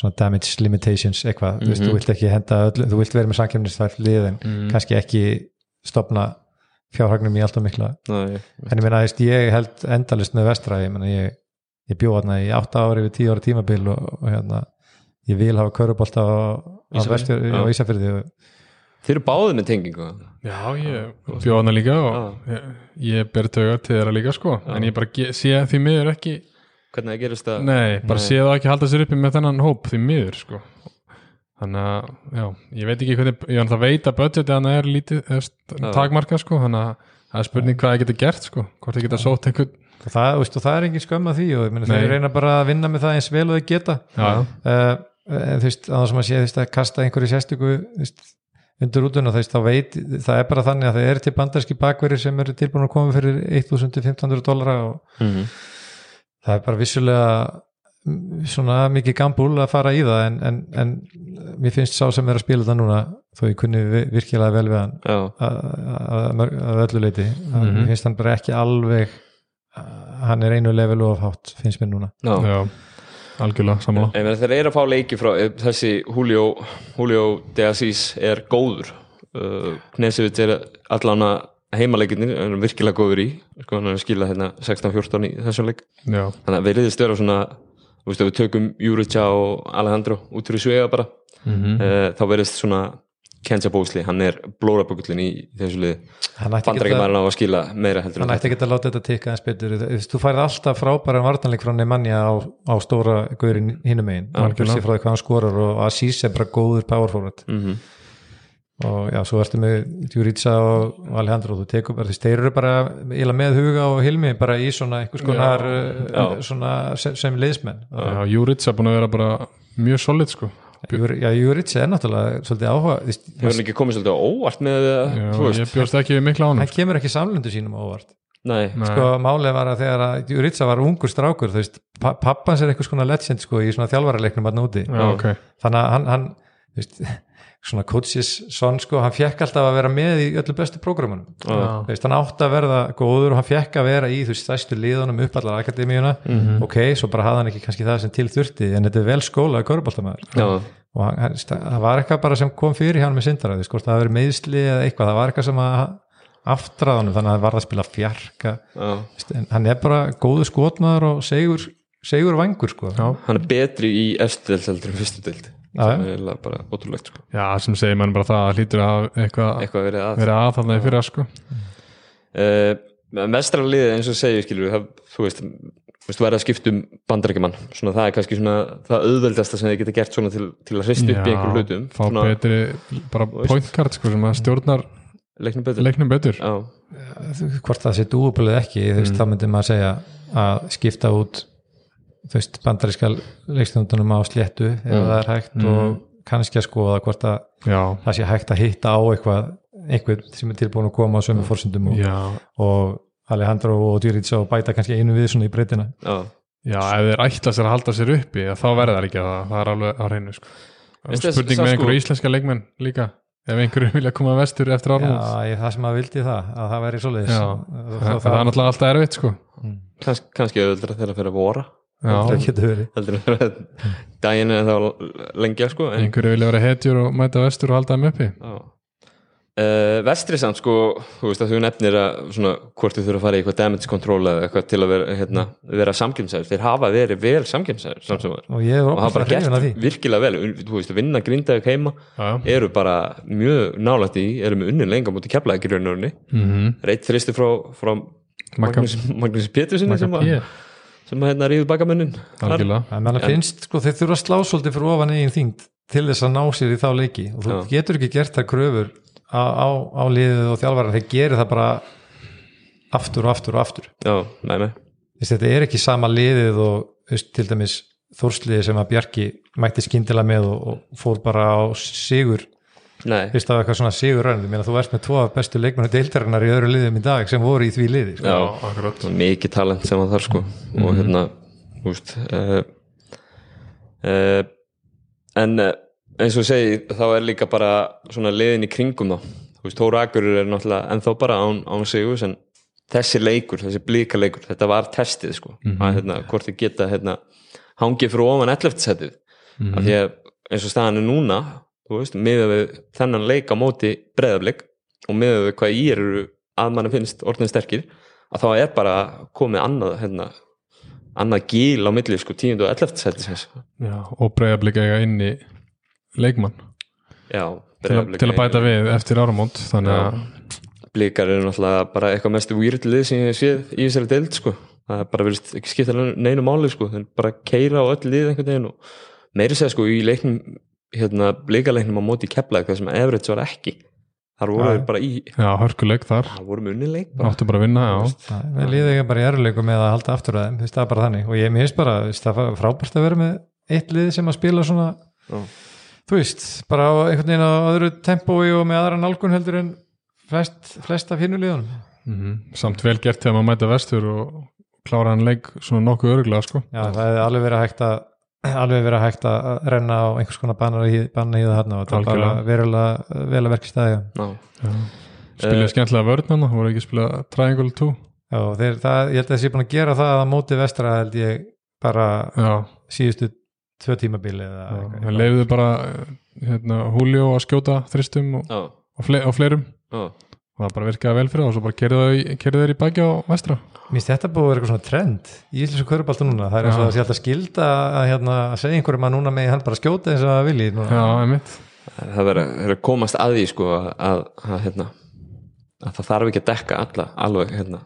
svona damage limitations eitthvað, þú veist, Mhm. þú vilt ekki henda öllu, þú vilt vera með samkjöfnisfæð liðin, mm. kannski ekki stopna fjárhagnum í alltaf mikla. Nei, en ég meina, veist, ég held endalist með vestra, ég meina, ég, ég bjó þarna í 8 ári við 10 ára tímabil og, og hérna, ég vil hafa körubólta á, á, Já. á Ísafyrði og þeir eru báðið með tengingu? Já, ég bjóð hana líka og ég, ég ber taugar til þeirra líka sko. En ég bara ge- sé því miður ekki hvernig það gerist það Nei, bara Nei. sé það ekki halda sér uppi með þennan hóp því miður sko. Þannig að, já, ég veit ekki hvernig ég hann það veit að budgetið hann er lítið eða, takmarkað sko, þannig að það er spurning hvað það getur gert sko, hvort það getur sótt einhvern og það, veist, og það er engin skömm að því og Nei. þeir reyna bara að vinna með það eins vel og þeir geta. Uh, þú veist, það sem að sé þú veist, að kasta einhverju sérstöku veist, undir útuna, þú veist, þá veit það er bara þannig að það er til bandarski bakverðir sem eru tilbúin að koma fyrir 1500 dólara og mm, það er bara vissulega mm, svona mikið gambúl að fara í það en, en, en mér finnst sá sem er að spila þetta núna þó ég kunni vi- virkilega vel við hann að, öllu leiti mm Mhm. mér finnst hann bara ekki alveg hann er einu level of hátt finnst mér núna. Já. já, algjörlega sammála. Ég meina, þeir eru að fá leiki frá eh, þessi Julio, Julio de Assis er góður. Uh, Knesevits er allan að heimaleikinir er hann virkilega góður í sko, hann er að skila hérna 16-14 í þessum leik. Já, þannig að veriðist vera svona þú veist, ef við tökum Jurica og Alejandro út fyrir svega bara mm uh, þá veriðist svona Kenja Bósli, hann er blórabugullin í þessu liði. Hann ætti ekki að bandarækjumæðurinn á að skila meira heldur hann ætti ekki að láta þetta tikka eins betur. Þú þú færið alltaf frábæran vartanleik frá Nemanja á, á stóra guðurinn hinum megin. Já, algjörlega. frá því hvað hann skorar og Asís er bara góður power forward. Mm og já, svo ertu með Djurica og og Alejandro, þú tekur bara þess, þeir eru bara með huga og hilmi bara í svona einhvers konar Já. uh, svona sem, sem liðsmenn. Já Júrits er búin að vera bara mjög solid sko já, Djurica er náttúrulega svolítið áhuga hefur hann ekki komið svolítið á óvart með veist, ég bjóst ekki við mikla ánum hann kemur ekki samlundu sínum óvart. Nei, sko málið var að þegar að Djurica var ungur strákur, þú veist, pa pappans er einhvers konar legend sko í svona þjálfaraleiknum að núti Já, ok. Þannig að hann, hann veist, svona coaches son sko, hann fekk alltaf að vera með í öllu bestu prógramunum veist, hann átti að verða góður og hann fekk að vera í þú veist, stæstu liðunum upp allar akademíuna. Mhm. ok, svo bara hafði hann ekki kannski það sem til þurfti en þetta er vel skólaði köruboltamæður já, og hann, hann, það var eitthvað bara sem kom fyrir hann með veist, hvort það verið meðsli eða eitthvað, það var eitthvað sem að aftraðanum, þannig að það var að spila fjarka. En hann er bara góður skotmaður og segur, segur vangur sko. Hann er betri í eftir deild heldur en fyrstu deild. Já, sem er eiginlega bara ótrúlegt sko. já sem segir mann bara það að hlýtur að eitthvað eitthvað verið að. verið að þarna í fyrra sko. Uh, mestra liðið eins og segir skilur það, þú veist, þú verður að skipta um bandarækjumann, svona það er kannski svona það auðveldasta sem þið geta gert svona til, til að hrista upp í einhverjum hlutum. fá svona betri bara point guard sko sem að stjórnar leiknum betur. leiknum betur. Já, hvort það sé dúubilið ekki þú veist, þá myndi maður segja að skipta út þú veist, bandaríska leikstundunum á sléttu ef það er hægt og kannski að skoða hvort að já, það sé hægt að hitta á eitthvað einhver sem er tilbúin að koma á sömu fórsundum og, já, og Alejandro og Djuric og bæta kannski einu við svona í breytina. Já, já ef þeir ætla sér að halda sér uppi þá verður það ekki að það, það er alveg á hreinu sko. Spurning með sko- einhverju íslenska leikmenn líka ef einhverju vilja koma vestur eftir Já, ármúls ég, það sem að vildi það, að það væri svoleiðis. Já, það, það, það er náttúrulega alltaf erfitt sko. Kans, kannski auðveldra þegar að fyrir að vora. já, það getur verið. Að daginn en þá lengja sko en, einhverju vilja vera hetjur og mæta vestur og halda þeim uppi. Uh, vestri samt sko, þú veist að þú nefnir að svona, hvort þú þurfa að fara í eitthvað damage control eða eitthvað til að vera, hérna, vera samkjömsæður þeir hafa verið vel samkjömsæður og ég er og hafa bara óbúslega hrifin af gert því. virkilega vel. Þú veist, að vinna Já, já. eru bara mjög nálægt í eru með unnin lenga mútið keflaði grunurni Mhm. reitt fristi frá, frá Magnús, Magnús Pétursinni sem, að- sem að hérna ríðu bakamunnin algjörlega. En mann finnst sko þeir þurfa að slá svolítið fyrir ofan eigin þyngd til þess að ná sér í þá leiki. Og þú Já. getur ekki gert þær kröfur á, á, á liðið og þjálfara þeir gerir það bara aftur og aftur og aftur. Já, nei, nei, Þess, þetta er ekki sama liðið og veist, til dæmis þórsliði sem að Bjarki mætti skyndilega með og, og fór bara á sigur nei. fyrst af eitthvað svona sigur rænum þú ert með tvo af bestu leikmennu deildarinnar í öðru liðum í dag sem voru í því liði sko. Já, akkurat. mikið talent sem að þar sko. Og hérna, þú veist uh, uh, en uh, eins og segi þá er líka bara svona liðin í kringum þá. Þú veist, Tóra Akurur er náttúrulega ennþá bara án, án sigur en þessi leikur, þessi blíka leikur þetta var testið sko. Að hérna, hvort þið geta hérna hangið frá ofan 11. setið af því að eins og staðan er núna veist, miðað við þennan leik á móti breðablik og miðað við hvað í eru að manni finnst orðin sterkir að þá er bara komið annað hérna, annað gíl á milli sko 10. og 11. setið Já, og breyðablika eiga inn í leikmann já, til, að- til að bæta við eftir áramót þannig að blikar eru náttúrulega bara eitthvað mestu výrlið sem ég séð í þessari deild sko. það er bara verið ekki skipta neinu máli sko. þeir bara keira á öll lið einhvern veginn og meiri segja sko í leiknum hérna blíkaleiknum á móti kepla eitthvað sem Everett var ekki þar voru þeir bara í já, hörkuleik þar það voru munni leik bara. áttu bara að vinna, já við liðum ekki bara í eruleikum með að halda aftur að þeim, það er bara þannig og ég minnst bara, það er frábært að vera með eitt lið sem að spila svona Já. þú veist, bara á einhvern veginn á öðru tempói og með aðra nálgun heldur en flest, flest af hinnu liðunum Mhm. samt vel gert þegar maður mæta vestur og klára hann leik svona nokkuð öruglega sko. Já, það hefði alveg verið hægt að alveg verið hægt að renna á einhvers konar bannar í það þarna og það var verulega vel að verka í staði Já. spilja Eh. skemmtilega vörn hann voru ekki að spila Triangle 2 Já, þeir, það, ég held að þessi búin að gera það að móti vestra held ég bara já, síðustu tvö tímabili eða já. eitthvað. hann leiði bara hérna, Julio að skjóta þristum og, og, fle og fleirum Já. Og það bara virkaði vel fyrir það og svo bara kerði þeir í baki á vestra Mér finnst þetta búið að vera eitthvað svona trend í Íslandsku körubalta núna, það er eins og Já. að sé alltaf skilda að, hérna, að segja einhverjum að núna með hann bara skjóta eins og að vilji núna. já, einmitt það verður að komast að því sko að, að, að, hérna, að það þarf ekki að dekka alla alveg hérna.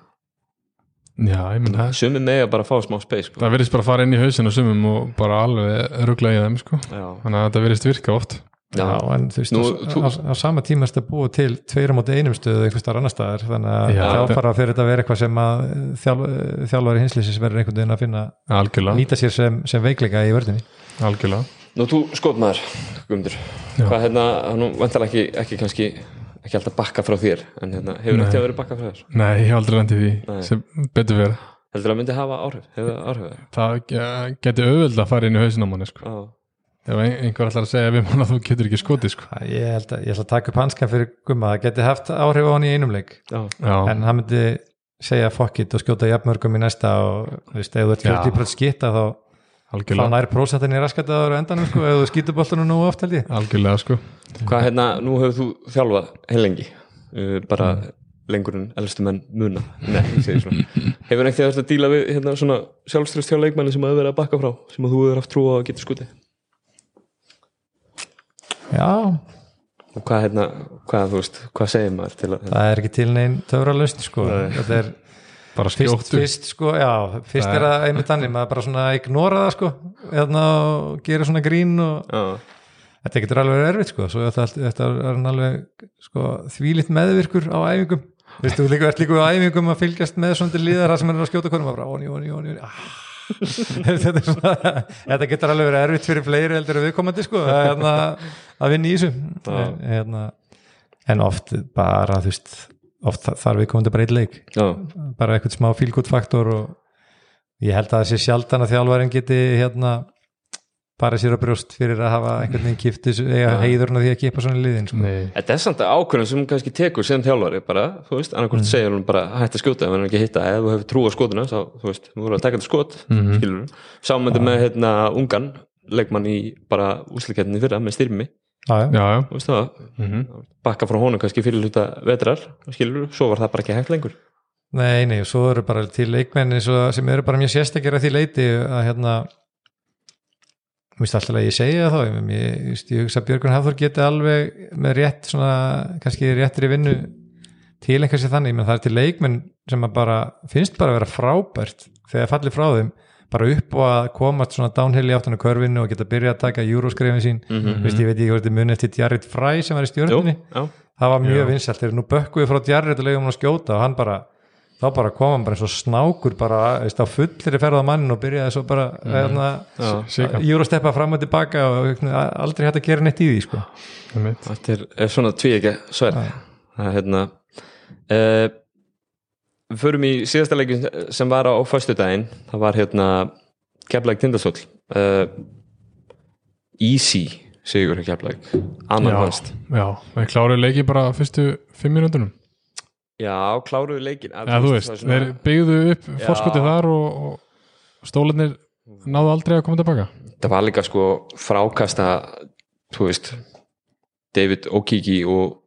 já, ég menn það sumi með að bara fá smá space sko. það virðist bara að fara inn í hausin og sumum og bara alveg ruggla í þeim sko. Já. þannig að þetta virðist virka oft Já, en þú veist, Nú, á, þú- á, á sama tíma er þetta búið til tveira móti einum stöðu einhvers staðar annar staðar þannig að Já, þá þetta- fara fyrir þetta að vera eitthvað sem að þjálf, þjálfari hinslýsins verður einhvern veginn að finna algjörlega, nýta sér sem, sem veikleika í vördinni algjörlega. Nú þú skotmaður, Guðmundur. Hvað hérna, nú vantar ekki, ekki kannski ekki alltaf bakka frá þér en hérna, hefur að vera bakka frá þér? Nei, ég hef aldrei lendið því Nei. sem betur verið heldur að myndi hafa áhrif, það áhrif það ge- geti auðvöld að fara inn í hausin á manni sko. Ef ein- einhver ætlar að segja við mann að þú getur ekki skotið sko. Það- ég held að ég ætla að taka upp hanskan fyrir gumma. Það geti haft áhrif á hann í einum leik. Já, en hann myndi segja fuck it og skjóta jafnmörgum í næsta og þú veist, ef þú ert Já. 40% skita þá, þá algjörlega. nær prósentin í raskataður á endanum sko, ef þú skýtur boltanum nú oft held ég. Algjörlega sko. Hvað hérna, nú hefur þú þjálfað heilengi, uh, bara lengur en elstu menn muna. Nei, ég segi svona. Hefur ekki þess að díla við hérna, svona sjálfströst hjá leikmanni sem hefur verið að bakka frá sem að þú hefur haft trú á að geta skutið já, og hvað hérna, hvað þú veist hvað segir maður til að það er ekki til neinn töfralust sko, þetta er bara fyrst, skjóttu fyrst sko, já, fyrst er það einmitt þannig, maður bara svona ignora það sko, hérna og gera svona grín og já, þetta getur alveg erfitt sko, svo þetta, þetta er alveg sko, þvílitt meðvirkur á æfingum. Þú líka, ert líka á æfingum að fylgjast með svona til líðar það sem er að skjóta konum og bara, óni, óni, óni, óni ah. þetta, getur alveg verið erfitt fyrir fleiri heldur en viðkomandi sko, að, hérna, að vinna í þessu. En, hérna, en oft bara þú veist, oft þarf viðkomandi bara eitt leik. Já, bara eitthvað smá fílgút faktor og ég held að það sé sjaldan að þjálfarin geti hérna bara sér á brjóst fyrir að hafa einhvern veginn kiptis eða heiðurinn að því að kipa svona liðin sko. Þetta er samt ákvörðum sem hún kannski tekur sem þjálfari bara, þú veist, annarkvort mm. segir hún bara hætt að skjóta ef hann er ekki að hitta, ef þú hefur trú á skotuna þá, þú veist, þú voru að taka þetta skot mm Mhm. skilur þú, sámöndu með hérna ungan leikmann í bara úslikettinni fyrra með styrmi. Já, já. já, veist það, mhm. bakka frá honum kannski fyrir hluta vetrar, skilur svo var það bara ekki hægt lengur. Nei, nei, og svo eru bara til leikmenn eins og sem eru bara mjög sérstakir að því leiti að hérna mér finnst alltaf að ég segja þá ég, ég, ég, ég hugsa að Björgun Hafþór geti alveg með rétt svona, kannski réttri vinnu til einhversi þannig, menn það er til leikmenn sem að bara, finnst bara að vera frábært þegar fallir frá þeim bara upp og að komast svona downhill í áttunum körfinu og geta byrjað að taka júróskrefin sín. Mm Mhm. veist, ég veit ekki hvort þið muni eftir Jared Fry sem var í Jú, stjórninni já, það var mjög Já. vinsælt, þegar nú bökkuði frá Jared og leiðum hann að skjóta og hann bara þá bara kom hann bara eins og snákur bara veist, á fullir ferða mannin og byrjaði svo bara hérna, já. Sika. júrasteppa fram og tilbaka og hérna, aldrei hægt að gera neitt í því sko. Þetta er, er svona tví ekki sver það er hérna uh, við förum í síðasta leikin sem var á föstudaginn. Það var hérna Keflæk Tindastóll. Uh, Easy sigur Keflæk annan já, fannst já, við kláruðu leiki bara fyrstu fimm mínúndunum Já, kláruðu leikin Já, þú veist, þeir byggðu upp fórskotið þar og, og stólarnir náðu aldrei að koma tilbaka. Það var líka sko frákasta þú veist David Okiki og,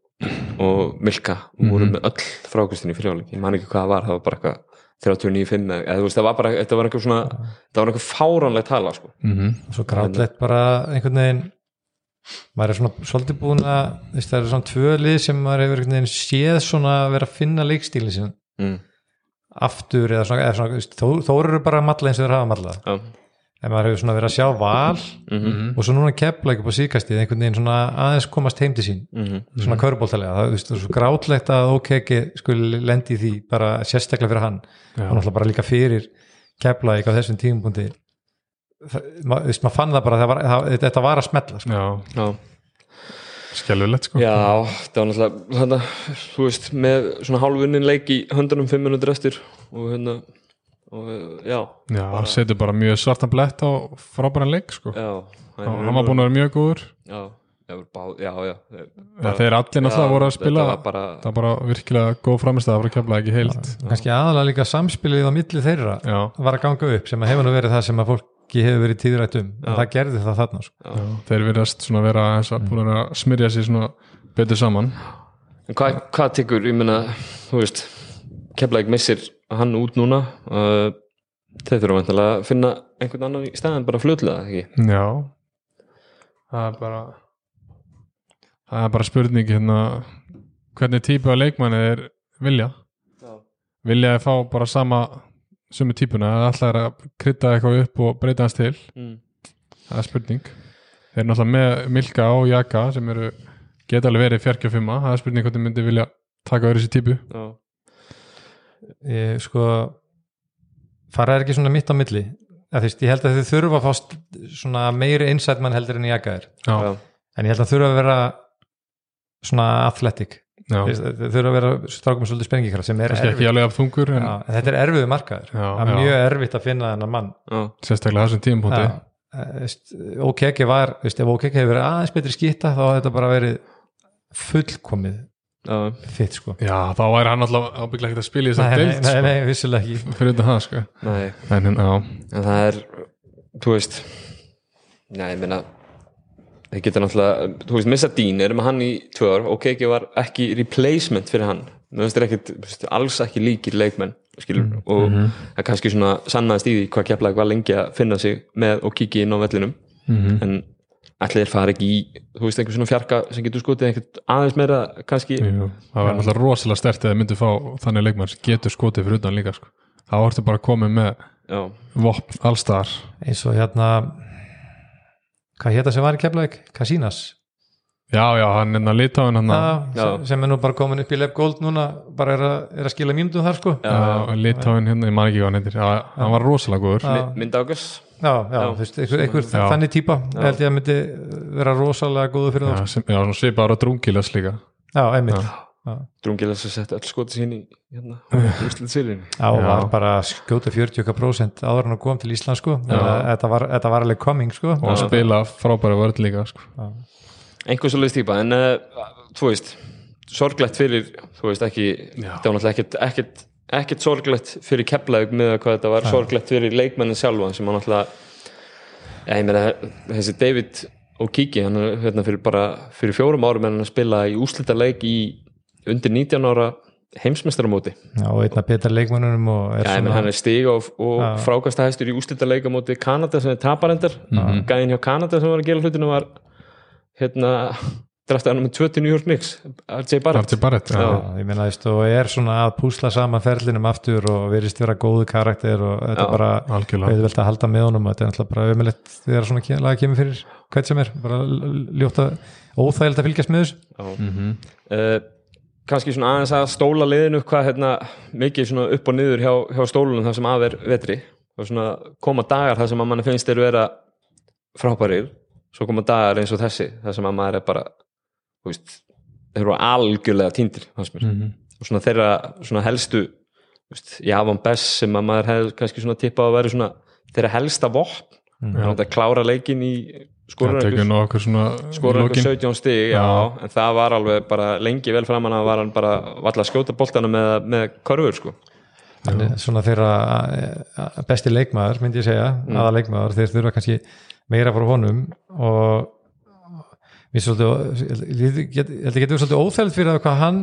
og Milka voru með öll frákastin í fyrirháleik ég man ekki hvað það var, það var bara eitthvað 39-5 eða þú veist, það var bara þetta var eitthvað svona, það var eitthvað fáránlega tala sko. mm -hmm. og svo grátlegt bara einhvern veginn maður er svona svolítið búin að veist, það eru svona tvö lið sem maður hefur séð svona vera að finna leikstíli sin mm. aftur eða svona, eða svona veist, þó, þó eru bara að malla eins og þeir hafa malla já, en maður hefur svona verið að sjá val mhm, og svo núna kepla upp á síkastið einhvern veginn svona aðeins komast heim til sín. Mhm, svona körbóltalega, það, þú veist, það er svo grátlegt að ok ekki skuli lendi í því bara sérstaklega fyrir hann. Já. og náttúrulega bara líka fyrir kepla á þessum tímubundi maður veist, maður fann það bara það var, það, þetta var að smetla sko. já, já. Skelvilegt sko. Já, það var náttúrulega þetta, þú veist, með svona hálfunnin leik í höndunum fimm minútur eftir og hérna og, já, já setur bara mjög svartan blett á frábæran leik sko. Já hann var búin að vera mjög góður. Já, já, já, ja, þeir allir náttúrulega voru að spila var bara, það var bara virkilega góð framistæða frá kemla ekki heilt kannski aðalega líka samspilið á milli þeirra já, var að ganga upp sem að hefur nú verið það sem að fólki hefur verið tíðrætt um en það gerði það þarna sko. þeir virðast svona vera eins að búin að smyrja sér svona betur saman. En hvað, hvað tekur, ég meina þú veist, Keflæk missir hann út núna uh, þeir þurfa vantilega að finna einhvern annan í stæðan bara fljótlega, ekki? já. Það er bara það er bara spurning hérna hvernig típu af leikmanni er vilja? Já, vilja að fá bara sama sumu típuna eða alltaf er að krydda eitthvað upp og breyta hans til. Mm. það er spurning. Þeir eru náttúrulega með Milka og Jaka sem eru geta alveg verið 45 það er spurning hvernig myndi vilja taka öðru sér típu. Já, ég sko fara er ekki svona mitt á milli. Að, veist, ég held að þið þurfa að fá meiri insight mann heldur en jaka er. Já, já, en ég held að þurfa að vera svona athletic þeir þurfa að vera strákum með svolítið spengikraft sem er erfitt. alveg af þungur en Já, en þetta er erfiðu markaður. Það er mjög erfitt að finna þennan mann. Já, sérstaklega þessum tímapunkti. Já, eh, OKK var veist, ef OKK hefur verið aðeins betri skýta þá hefði þetta bara verið fullkomið já, fitt sko. Já, þá væri hann alltaf ábygglega ekkert að spila í nei, þessar nei, deild nei, sko, nei, vissulega ekki. Fyrir þetta það sko. Nei. En, en, já, en það er, þú veist já, ég meina þeir geta náttúrulega, þú veist, Missa Dean erum með hann í tvö ár, ok, ekki var ekki replacement fyrir hann, ekkit þú veist, alls ekki líkir leikmenn skilur, og það er kannski svona sannaðist í því hvað keflaði var lengi að finna sig með og kíkja inn á vellinum. Mhm. en allir þeir fara ekki í þú veist, einhver svona fjarka sem getur skotið einhvern aðeins meira, kannski? Jú, það var náttúrulega rosalega stert eða myndu fá þannig leikmann sem getur skotið fyrir utan líka sko. þá ertu bara komið með já, vopn allstar eins og hérna hvað hétta sem var í Keflavík? Casinas já, já, hann er að litáin hann. Að Já, sem- sem er nú bara komin upp í Leif Gold núna bara er að, er að skila mínútum þar sko. Já, Já, litáin hérna, ég man ekki hvað hann heitir. Já, hann var rosalega góður. Já. mynd águs já, þú veist, einhver, einhver Já. þannig típa. Held ég að myndi vera rosalega góðu fyrir já, það sem, já, svona svipaður og drungilas líka. Já, einmitt Já. já. drungilega sem setja öll skotið sín í hérna, úrslit sýrin Já, Já. var bara að skjóta 40% áður en að kom til Ísland sko að þetta var, þetta var alveg coming sko og að spila frábæra vörð líka sko. einhver svo leiðst típa en uh, þú veist, sorglegt fyrir þú veist ekki, Já. það var náttúrulega ekkert, ekkert, ekkert sorglegt fyrir keflaug með að hvað þetta var sorglegt fyrir leikmennin sjálfa sem hann náttúrulega ég meina, þessi David og kíki hann er hérna fyrir bara fyrir fjórum árum en hann að spila í úslitaleik í undir 19 ára heimsmeistaramóti. Já, og einna og er Já, svona... svona hann er stig og, og Já. frákastahæstur í úslitaleik á móti Kanada sem er taparendar Mhm. gæðin hjá Kanada sem var að gera hlutinu var hérna drafti hann með 20 New York Knicks RJ Barrett. Arti Barrett já. Já, ég meina, veist, og er svona að púsla saman ferlinum aftur og verist vera góðu karakter og þetta er bara auðvelt að halda með honum og þetta er náttúrulega bara ömulegt þegar svona ke- lag kemur fyrir hvern sem er, bara ljóta óþægild að fylgjast með þessu. Mhm. uh, kannski svona aðeins að stóla liðinu hvað hérna mikið svona upp og niður hjá, hjá stólunum það sem af er vetri og svona koma dagar það sem að manni finnst eru vera frábærir svo koma dagar eins og þessi það sem að maður er bara veist, þeir eru algjörlega týndir mér Mhm. og svona þeirra svona helstu veist, Javon Bess sem að maður hefði kannski svona tippað að vera svona þeirra helsta vopn Já. þetta klára leikin í Það svona skorur einhver lokin. 17 stig já, Já. en það var alveg bara lengi vel framan að var hann bara valla að skjóta boltana með, með korfur sko hann er svona þeirra eh, besti leikmaður myndi ég segja, Mm. aða leikmaður þeir þurfa kannski meira frá honum og ég get- ég held að getur svolítið óþæld fyrir það hvað hann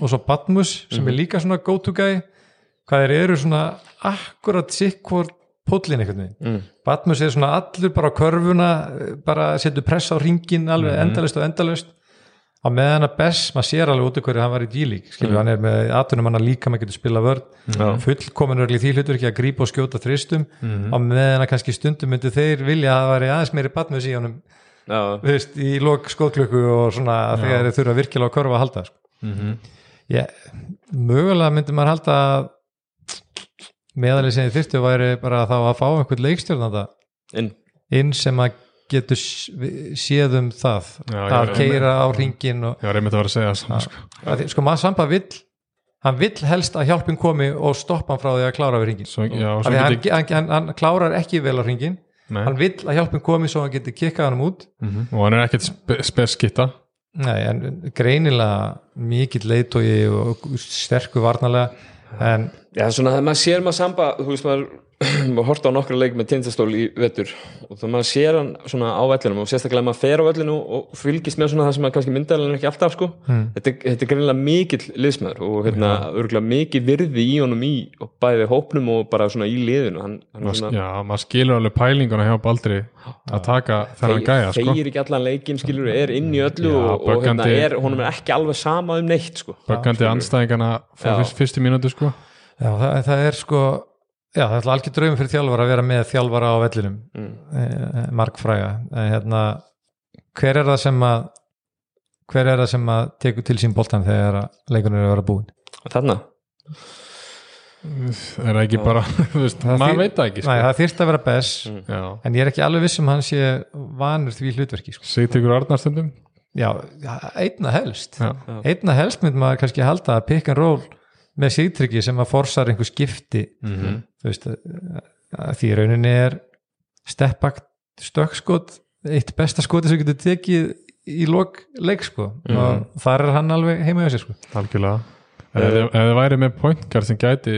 og svo Batmus sem Mhm. er líka svona go to guy hvað þeir eru svona akkurat sikkvort póllin einhvern veginn mm. Batmus er svona allur bara á körfuna bara setur press á ringin alveg Mhm. endalust og endalust á meðan að Bess, maður sér alveg út af hverju hann var í G-League, skilur, Mhm. hann er með atunum hann líka maður getur spila vörð Já. fullkomin örgli því hlutur ekki að grípa og skjóta þristum Mhm. á meðan að kannski stundum myndi þeir vilja að það væri aðeins meiri Batmus í honum veist, í lok skóðklukku og svona þegar þeir þurfa virkilega að körfa að halda sko. Mhm. ég, mögulega myndi maður halda að meðalið sem þið þyrftu væri bara þá að fá einhvern leikstjórnanda inn. Inn sem að getur séð um það. Já, að keira á ringin og, Já, reyndi að vera að segja svona, sko. að, sko maður samba vill hann vill helst að hjálpin komi og stoppa hann frá því að klára við ringin Svo, já, svo hann, geti, hann, hann, hann klárar ekki vel á ringin nei, hann vill að hjálpin komi svo hann getur kikkað hann út. Mhm. og hann er ekkert spe, speskitta Nei, en greinilega mikill leitói og sterkur varnalega en já, svona maður sér maður samba þú veist maður, maður horta á nokkra leik með tindastól í vetur og þá maður sér hann svona á vellinum og sérstaklega maður fer á vellinu og fylgist með svona það sem maður kannski myndaðalinn ekki alltaf sko Hmm. þetta, er- þetta er greinilega mikill liðsmaður og hérna, örgulega mikið virði í honum í og bæði hópnum og bara svona í liðinu hann, hann er Maður- svona já, maður skilur alveg pælinguna hjá Baldri að taka þennan gæja sko. þeir ekki allan leikin skilur er inn í öllu Já, og, og hérna er, honum er ekki alveg sama um neitt sko. böggandi anstæðingana fyrstu mínútu sko. já, það, það er sko já, það er alveg draumur fyrir þjálfara að vera með þjálfara á vellinum mm. eh, markfræga en hérna hver er það sem að hver er það sem að tekur til sín boltan þegar að leikunum er að vera búin þarna er það ekki bara maður veit það ekki Nei, sko. það þyrst að vera best Mm. en ég er ekki alveg viss um hann sé vanur því hlutverki sko. Sigtryggur Arnarstundum já, einna helst já. einna helst mynd maður kannski halda að pick and roll með sigtryggi sem að forsar einhver skipti. Mhm. þú veist að, að því í rauninni er steppakt stökkskot eitt besta skoti sem getur tekið í lok leik sko. Og þar er hann alveg heima hjá sér sko. Algjörlega. Ef þið- ef þið væri með pointgar sem gæti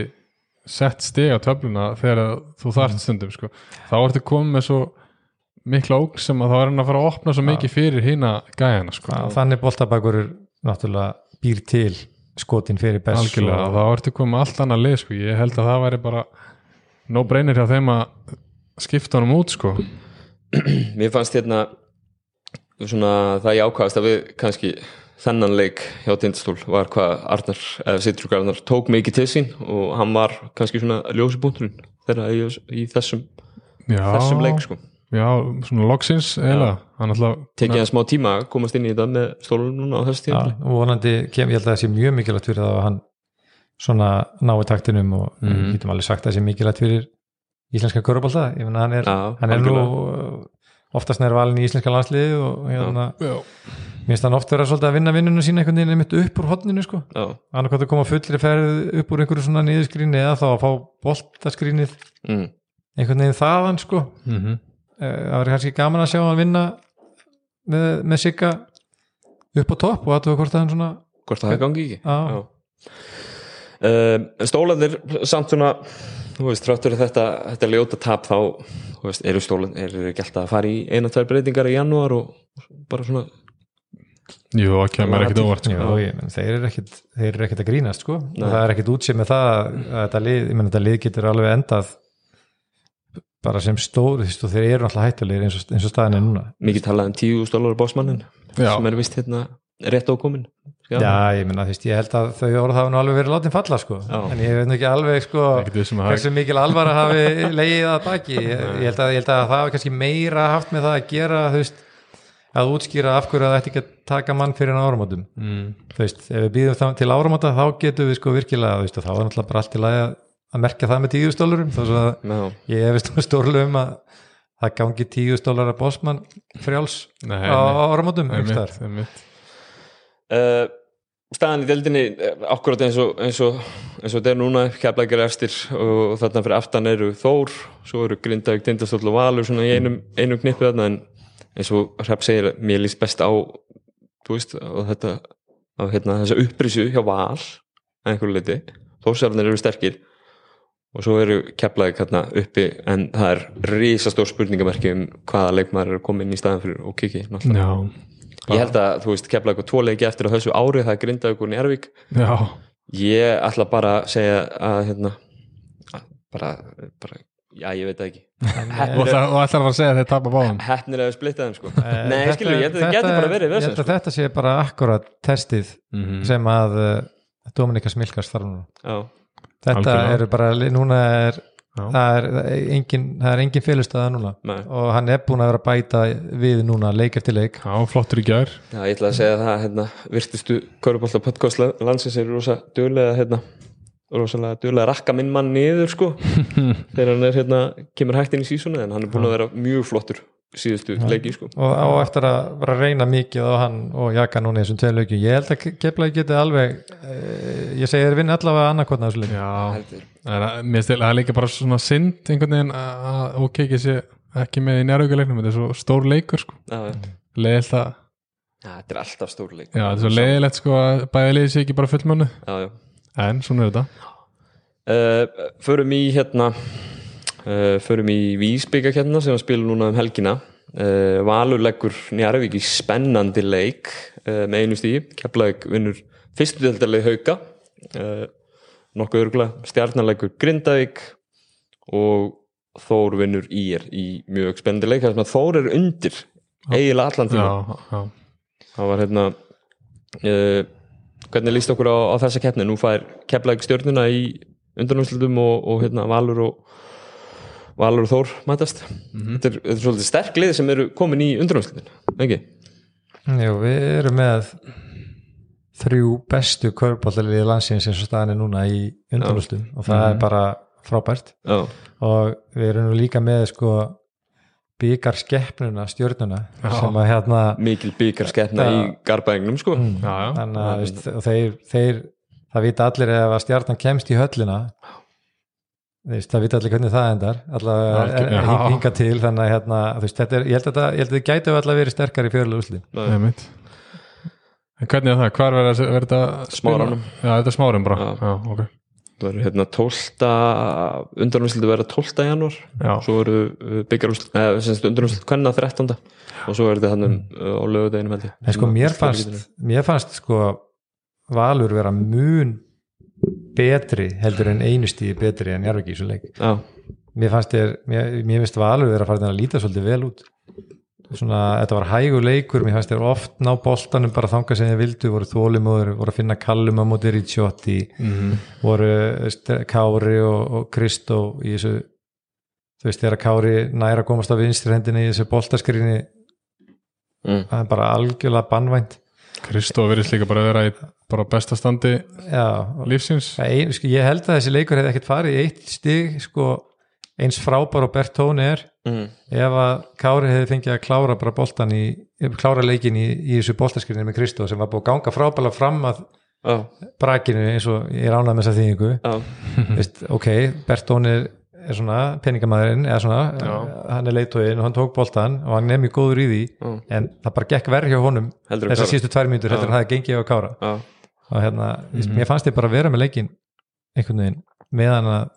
sett stig á töfluna þegar þú þarft stundum sko. þá ertu komið með svo mikla óg sem að þá er hann að fara að opna svo mikið fyrir hína gæjana sko. þannig boltabakur náttúrulega býr til skotin fyrir best algjörlega, og, þá ertu komið allt annað lið sko. ég held að það væri bara no brainer hjá þeim að skipta honum út sko. mér fannst hérna svona það ég ákvaðast að við kannski þennan leik hjá Tindastól var hvað Arnar, eða Sittrúk Arnar tók mikið til sín og hann var kannski svona ljósibúnturinn þeirra í, í þessum, já, þessum leik sko já, svona loksins eða, hann tekið hann smá tíma að komast inn í þetta með stólunum núna á þessu tíma og vonandi kem, ég held að það sé mjög mikilvægt fyrir það að hann svona nái taktinum og mm. Mhm. getum alveg sagt að það sé mikilvægt fyrir íslenska körubólta, ég meina hann er, Já, hann er nú uh, oftast nær valin í íslenska landsliði og hérna, já, minnst hann oft vera svolítið að vinna vinnunum sína einhvern veginn einmitt upp úr hotninu sko. Já, annarkvæmt að koma fullri ferð upp úr einhverju svona niðurskríni eða þá að fá Eh, það verður kannski gaman að sjá hann vinna með, með sigga upp á topp og aðtöfa hvort að hann svona hvort það gangi ekki Já. Um, stólandir samt svona þú veist, þráttur þetta, þetta ljóta tap þá þú veist, eru stólan eru alltaf að fara í eina, tvær breytingar í janúar og bara svona Jú, það kemur ekkit óvart sko. Jú, ég, menn, þeir eru ekkit, þeir eru ekkit að grínast sko. það er ekkit útsið með það að þetta lið, ég menn þetta lið getur alveg endað bara sem stór þú veist, og þeir eru alltaf hættulegir eins og, eins og staðin er núna. Mikið talað um tíu stólar bósmannin sem er vist hérna rétt ákomin Já, ég menna, þú veist, ég held að þau orð hafa nú alveg verið látin falla, sko. Já. en ég veit nú ekki alveg, sko hversu mikil alvara hafi legið að baki. Ég, ég, held að, ég held að það hafi kannski meira haft með það að gera, þú veist að útskýra af hverju það ætti ekki að taka mann fyrir en áramótum, mm. þú veist ef við býðum til áramóta, þá getum við sko virkilega, þú veist, og þá er náttúrulega bara allt í lagi að, að merkja það með þá svo að Já, ég hefist um að það gangi tíu stólar að bósmann frjáls Nei, á áramótum, uh, staðan í deildinni eh, akkurat eins og eins og, eins og þetta er núna keflækir efstir og þarna fyrir aftan eru Þór svo eru Grindavík, Tindastóll og Valur svona í einum, einum knippu þarna en eins og Hrepp segir, mér líst best á þú veist, á þetta á hérna, þessa upprisu hjá Val að einhverju leiti, Þórsarnir eru sterkir og svo eru keflæk hérna uppi en það er risastór spurningamerki um hvaða leikmaður er að koma inn í staðan fyrir og kiki náttúrulega. Já, Ég held að, þú veist, kefla eitthvað tvo leiki eftir á þessu ári, það er grindaði ykkur Njárvík já, ég ætla bara að segja að hérna bara, bara, já ég veit það ekki. Og og ætlar að segja að þeir tapa báðum? Heppnir að við splitta þeim sko. Eh, Nei, þetta- skilur, ég held að það þetta er- verið Ég vesen held að sko. þetta sé bara akkurat testið Mhm. sem að uh, Dominika Smilkast þarf núna. Já, Þetta eru bara, núna er Já. það er, það er engin, það er engin félustöða núna. Nei. og hann er búin að vera að bæta við núna leik eftir leik. Já, flottur í gjær já, ég ætla að segja það hérna, virtustu Körubolta podcast landsins eru rosa duglega hérna, rosalega duglega að rakka minn mann niður sko. Þegar hann er hérna, kemur hægt inn í sísonu en hann er búin að vera mjög flottur síðustu leiki sko. Og á eftir að vera að reyna mikið á hann og jaka núna í þessum tveim leikjum. Ég held að keflaði geti alveg uh, ég segi þér vinna allavega annarkotna þessu leik Já, mér stil að það er líka bara svona synd einhvern veginn að að ok ekki sé ekki með í næraukuleiknum, þetta er svo stór leikur sko, leiðilegt að Já, þetta er alltaf stór leik já, þetta er svo leiðilegt sko að bæði leiði sé ekki bara já en svona er þetta. Uh, förum í hérna förum í Vísbygga hérna sem að spila núna um helgina. Uh, Valur leggur Njarvík í spennandi leik uh, með einu stíi, Keflavík vinnur fyrstu deltarleik hauka. Nokkuð örgulega stjarnarleikur Grindavík og Þór vinnur ír í mjög spennandi leik sem að Þór er undir eiginlega allan tíma það var hérna uh, hvernig líst okkur á, á þessa keppni? Nú fær Keflavík stjórnina í undanúrslutum og, og hérna Valur og Valur og Þór mætast þetta, er, þetta er svolítið sterk lið sem eru komin í undanúrslutin ekki? Jú, við erum með þrjú bestu körbóllalið landsins eins og staðan er núna í undanústum og það er bara frábært. Já, og við erum líka með sko byggar skeppnuna stjórnuna sem að hérna mikil byggar skeppna Já. í garbaðingnum sko já, já. þannig að þeir, þeir það vita allir ef að stjarnan kemst í höllina veist, það vita allir hvernig það endar allavega hinga til þannig að hérna, þú veist, þetta er, ég held að þetta ég held að þetta gæti allavega verið sterkar í fjörlega úsli hvernig er það? Hvar verður þetta- verður? Smáranum. Já, þetta er smárum bara Já. Já, ok það verður hérna 12 undanúrslutu verða 12. janúar svo verður eða sem sagt undanúrslut kvenna 13. og svo verður þetta hann um, á lögudeginum held ég en sko mér fannst, mér fannst sko Valur vera mun betri heldur en einu stíði betri en Jarvik í þessu leik Já, mér fannst þér, mér, mér finnst Valur vera að fara að líta svolítið vel út svona, þetta var hægur leikur mér fannst þér oft ná boltanum bara þanga sem þið vildu, voru þólimóður voru að finna kallum á móti Ricciotti Mhm. voru veist, Kári og, og Kristó í þessu þú veist, þegar Kári næra komast á vinstri hendinni í þessu boltaskrinni mm. það er bara algjörlega bannvænt Kristó verðist líka bara að vera í bara besta standi já, lífsins. Ein, sko, ég held að þessi leikur hefði ekkert farið í eitt stig sko, eins frábár og Bertóni er. Mm. ef að Kári hefði fengið að klára bara boltan í, klára leikin í, í þessu boltaskrinni með Kristó sem var búið að ganga frábæla fram að Já, brakinu eins og ég ránað með þessa þýðingu. Já, Veist, ok, Bertóni er, er svona peningamæðurinn eða svona, Já. hann er leitóin og hann tók boltan og hann er mjög góður í því Já. en það bara gekk verð hjá honum heldur þessar síðustu tvær mínútur heldur en það gengið á Kára. Já, og hérna, mér fannst ég bara vera með leikin einhvern veginn meðan að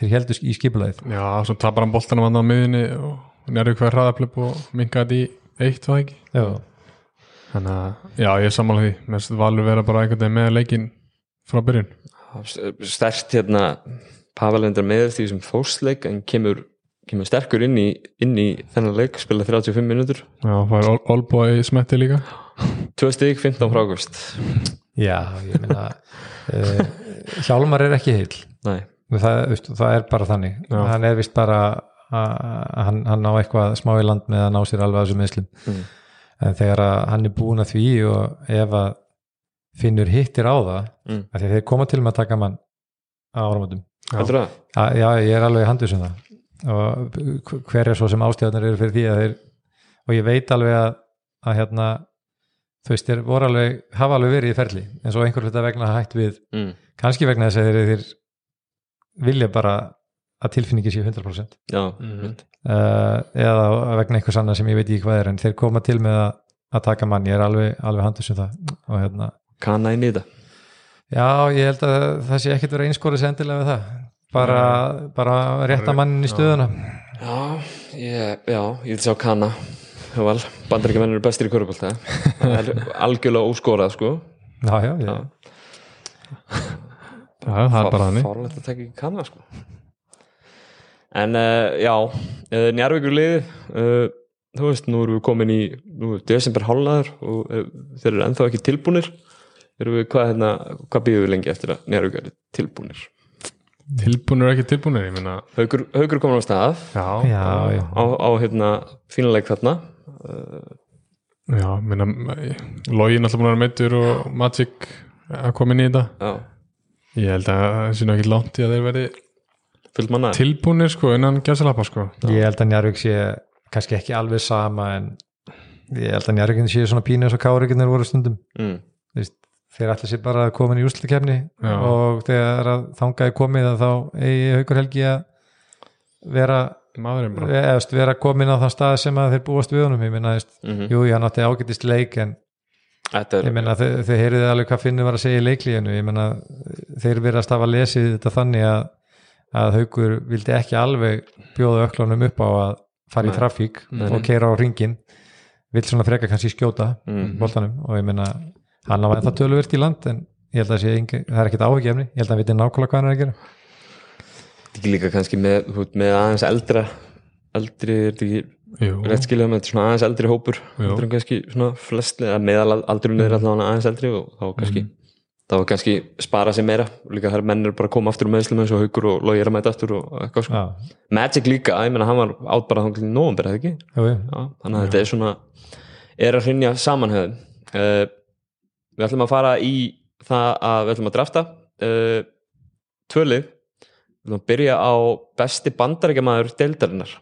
þeir heldur í skipulæðið Já, svo tapar hann boltanum hann á miðinni og nærðu hver hraðaflöp og minkaði í eitt það ekki? Já, Þannig að, já, ég er sammála því. Mest valur vera bara einhvern veginn með leikin frá byrjun. Stert hérna Pavel endur með því sem fósleik en kemur, kemur sterkur inn í, inn í þennan leik, spila 35 minútur Já, það er Olbói smetti líka. 2 stík, 15 frákvist já, ég meina uh, Hjálmar er ekki heil Nei, það, veist, það er bara þannig. Já. hann er vist bara að hann, hann á eitthvað smá í land með að ná sér alveg að þessum meðslum Mm. en þegar að hann er búin að því og ef að finnur hittir á það Mm. af því að þeir koma til með að taka mann á áramótum heldur það? að, já, ég er alveg handið sem það. Og hver er svo sem ástíðarnir eru fyrir því að þeir og ég veit alveg að, að hérna þú veist, þeir voru alveg, hafa alveg verið í ferli en svo einhver hluta vegna hætt við. Mm. kannski vegna þess að þeir, þeir vilja bara að tilfinningi séu 100% Já, Mhm. uh, eða vegna einhvers annað sem ég veit ekki hvað er en þeir koma til með að, að taka mann. Ég er alveg, alveg handið sem það. Og hérna, kanna í þetta já, ég held að það sé ekkert verið einskórið sendilega við það. Bara, bara rétta mannin í stöðuna. Já, ég, já, ég vil sjá kanna Val, bandaríkjamenn eru bestir í körubólta er algjörlega óskorað sko. Já, já, já, Já. Já, það er bara þannig. Fárlegt að taka ekki kanna sko. En uh, já uh, Njarvíkur liði uh, þú veist, nú erum við komin í nú er desember hálnaður og uh, þeir eru ennþá ekki tilbúnir erum við, hvað, hérna, hvað býðum við lengi eftir að Njarvíkur eru tilbúnir? Tilbúnir ekki tilbúnir, ég meina Haukur, haukur komin á stað. Já, já, já. á, á hérna fínuleik þarna. Já, meina Login alltaf búin að vera meittur og Magic að koma inn í þetta. Já, Ég held að það sé ekki langt í að þeir manna. tilbúnir sko innan gæsalappa sko. Ég held að Njarvík sé kannski ekki alveg sama en ég held að Njarvík sé svona pínu eins og kárikinnir voru stundum. Mm. Þú veist, þeir ætla sér bara að koma í úrslutkefni Já. og þegar að þangaði komið þá eigi haukur helgi að vera, Maðurinn bara eða, veist, vera komin á þann stað sem að þeir búast við honum ég minna, Mm jú, ég hann átti ágætist leik en er ég minna, þau, þau heyriði alveg hvað finnum var að segja í leiklíðinu ég minna, þeir verðast hafa lesið þetta þannig að, að haukur vildi ekki alveg bjóða öklunum upp á að fara í Nei. trafík Nei. og keira á ringin vill svona freka kannski skjóta mm. boltanum og ég minna hann á ennþá töluvert í land en ég held að sé það er ekkert áhugjefni ég held að hann viti nákvæmlega hvað hann er að gera. Ekki líka kannski með, með aðeins eldra eldri, er þetta ekki rétt skilja með þetta er svona aðeins eldri hópur heldur en kannski svona flest eða meðal aldrun er allavega aðeins eldri og þá kannski þá var kannski spara sig meira. Líka þær menn eru bara koma aftur um meðslum eins og haugur og logi er að mæta aftur og eitthvað sko. Já, Magic líka, ég meina hann var átt bara til nóvambir, eða ekki? Já, þannig að þetta er svona er að hrinja samanhöðum uh, við ætlum að fara í það að við ætlum að drafta uh, tvölið við ætlum að byrja á besti bandarækjamaður deildarinnar.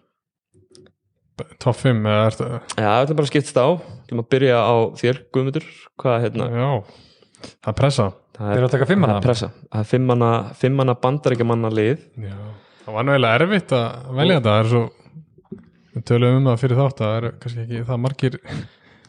Top 5 eða er þetta Já, við ætlum bara að skipta á. Við ætlum að byrja á þér, Guðmundur. Hvað, hérna, Já, það er pressa. Það fimmana? það er pressa. Það er fimmana, fimmana bandaríkjamanna lið. Já, það var nú eiginlega erfitt að velja þetta. Það er svo við tölum um það fyrir þátt að það er kannski ekki það margir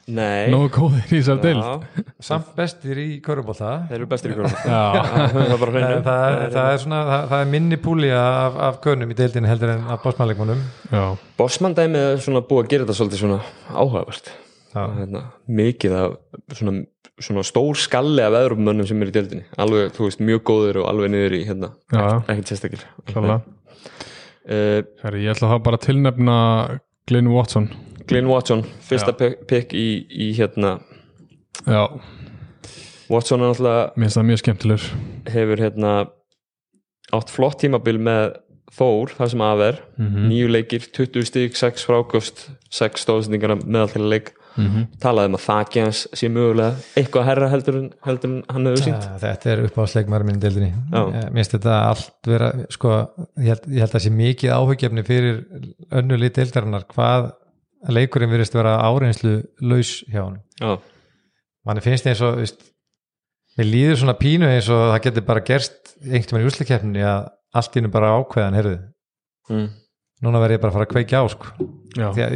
Nei, nógu góðir í þessar deild. Samt bestir í körubólta þeir eru bestir í Já, Það bara það, það, það er svona það, það er minni púli af, af könum í deildinu heldur en af bósmannleikmunum já, Bossmann dæmið er svona búið að gera þetta svolítið svona áhugavert. Hérna, Mikið af svona, svona stór skalli af öðrum mönnum sem eru í deildinni. Alveg, þú veist, mjög góðir og alveg niður í hérna Ekkert sérstakir. Klálega. Uh, Herri, ég ætla þá bara að tilnefna Glenn Watson Glenn Watson, fyrsta pick í, í hérna. Já, Watson er náttúrulega mér finnst það mjög skemmtilegur. hefur hérna átt flott tímabil með Þór, það sem af er. Mhm. nýju leikir, 20 stík, 6 frákost 6 stóðsendingar meðal til leik. Mhm. talaði um að þakki hans sé mögulega eitthvað herra heldur en, heldur hann hefur sínt Ja, þetta er uppáðsleikmar minn í deildinni. Mér finnst þetta allt vera sko, ég held, ég held að það sé mikið áhugjefni fyrir önnu lit deildarinnar hvað leikurinn virðist vera áreinslu laus hjá hann já, manni finnst eins og veist, mér líður svona pínu eins og það getur bara gerst einhvern veginn í úsleikeppninni að allt í hennu bara ákveðan heyrðu, mm. núna verð ég bara að fara að kveikja á sko. Þegar,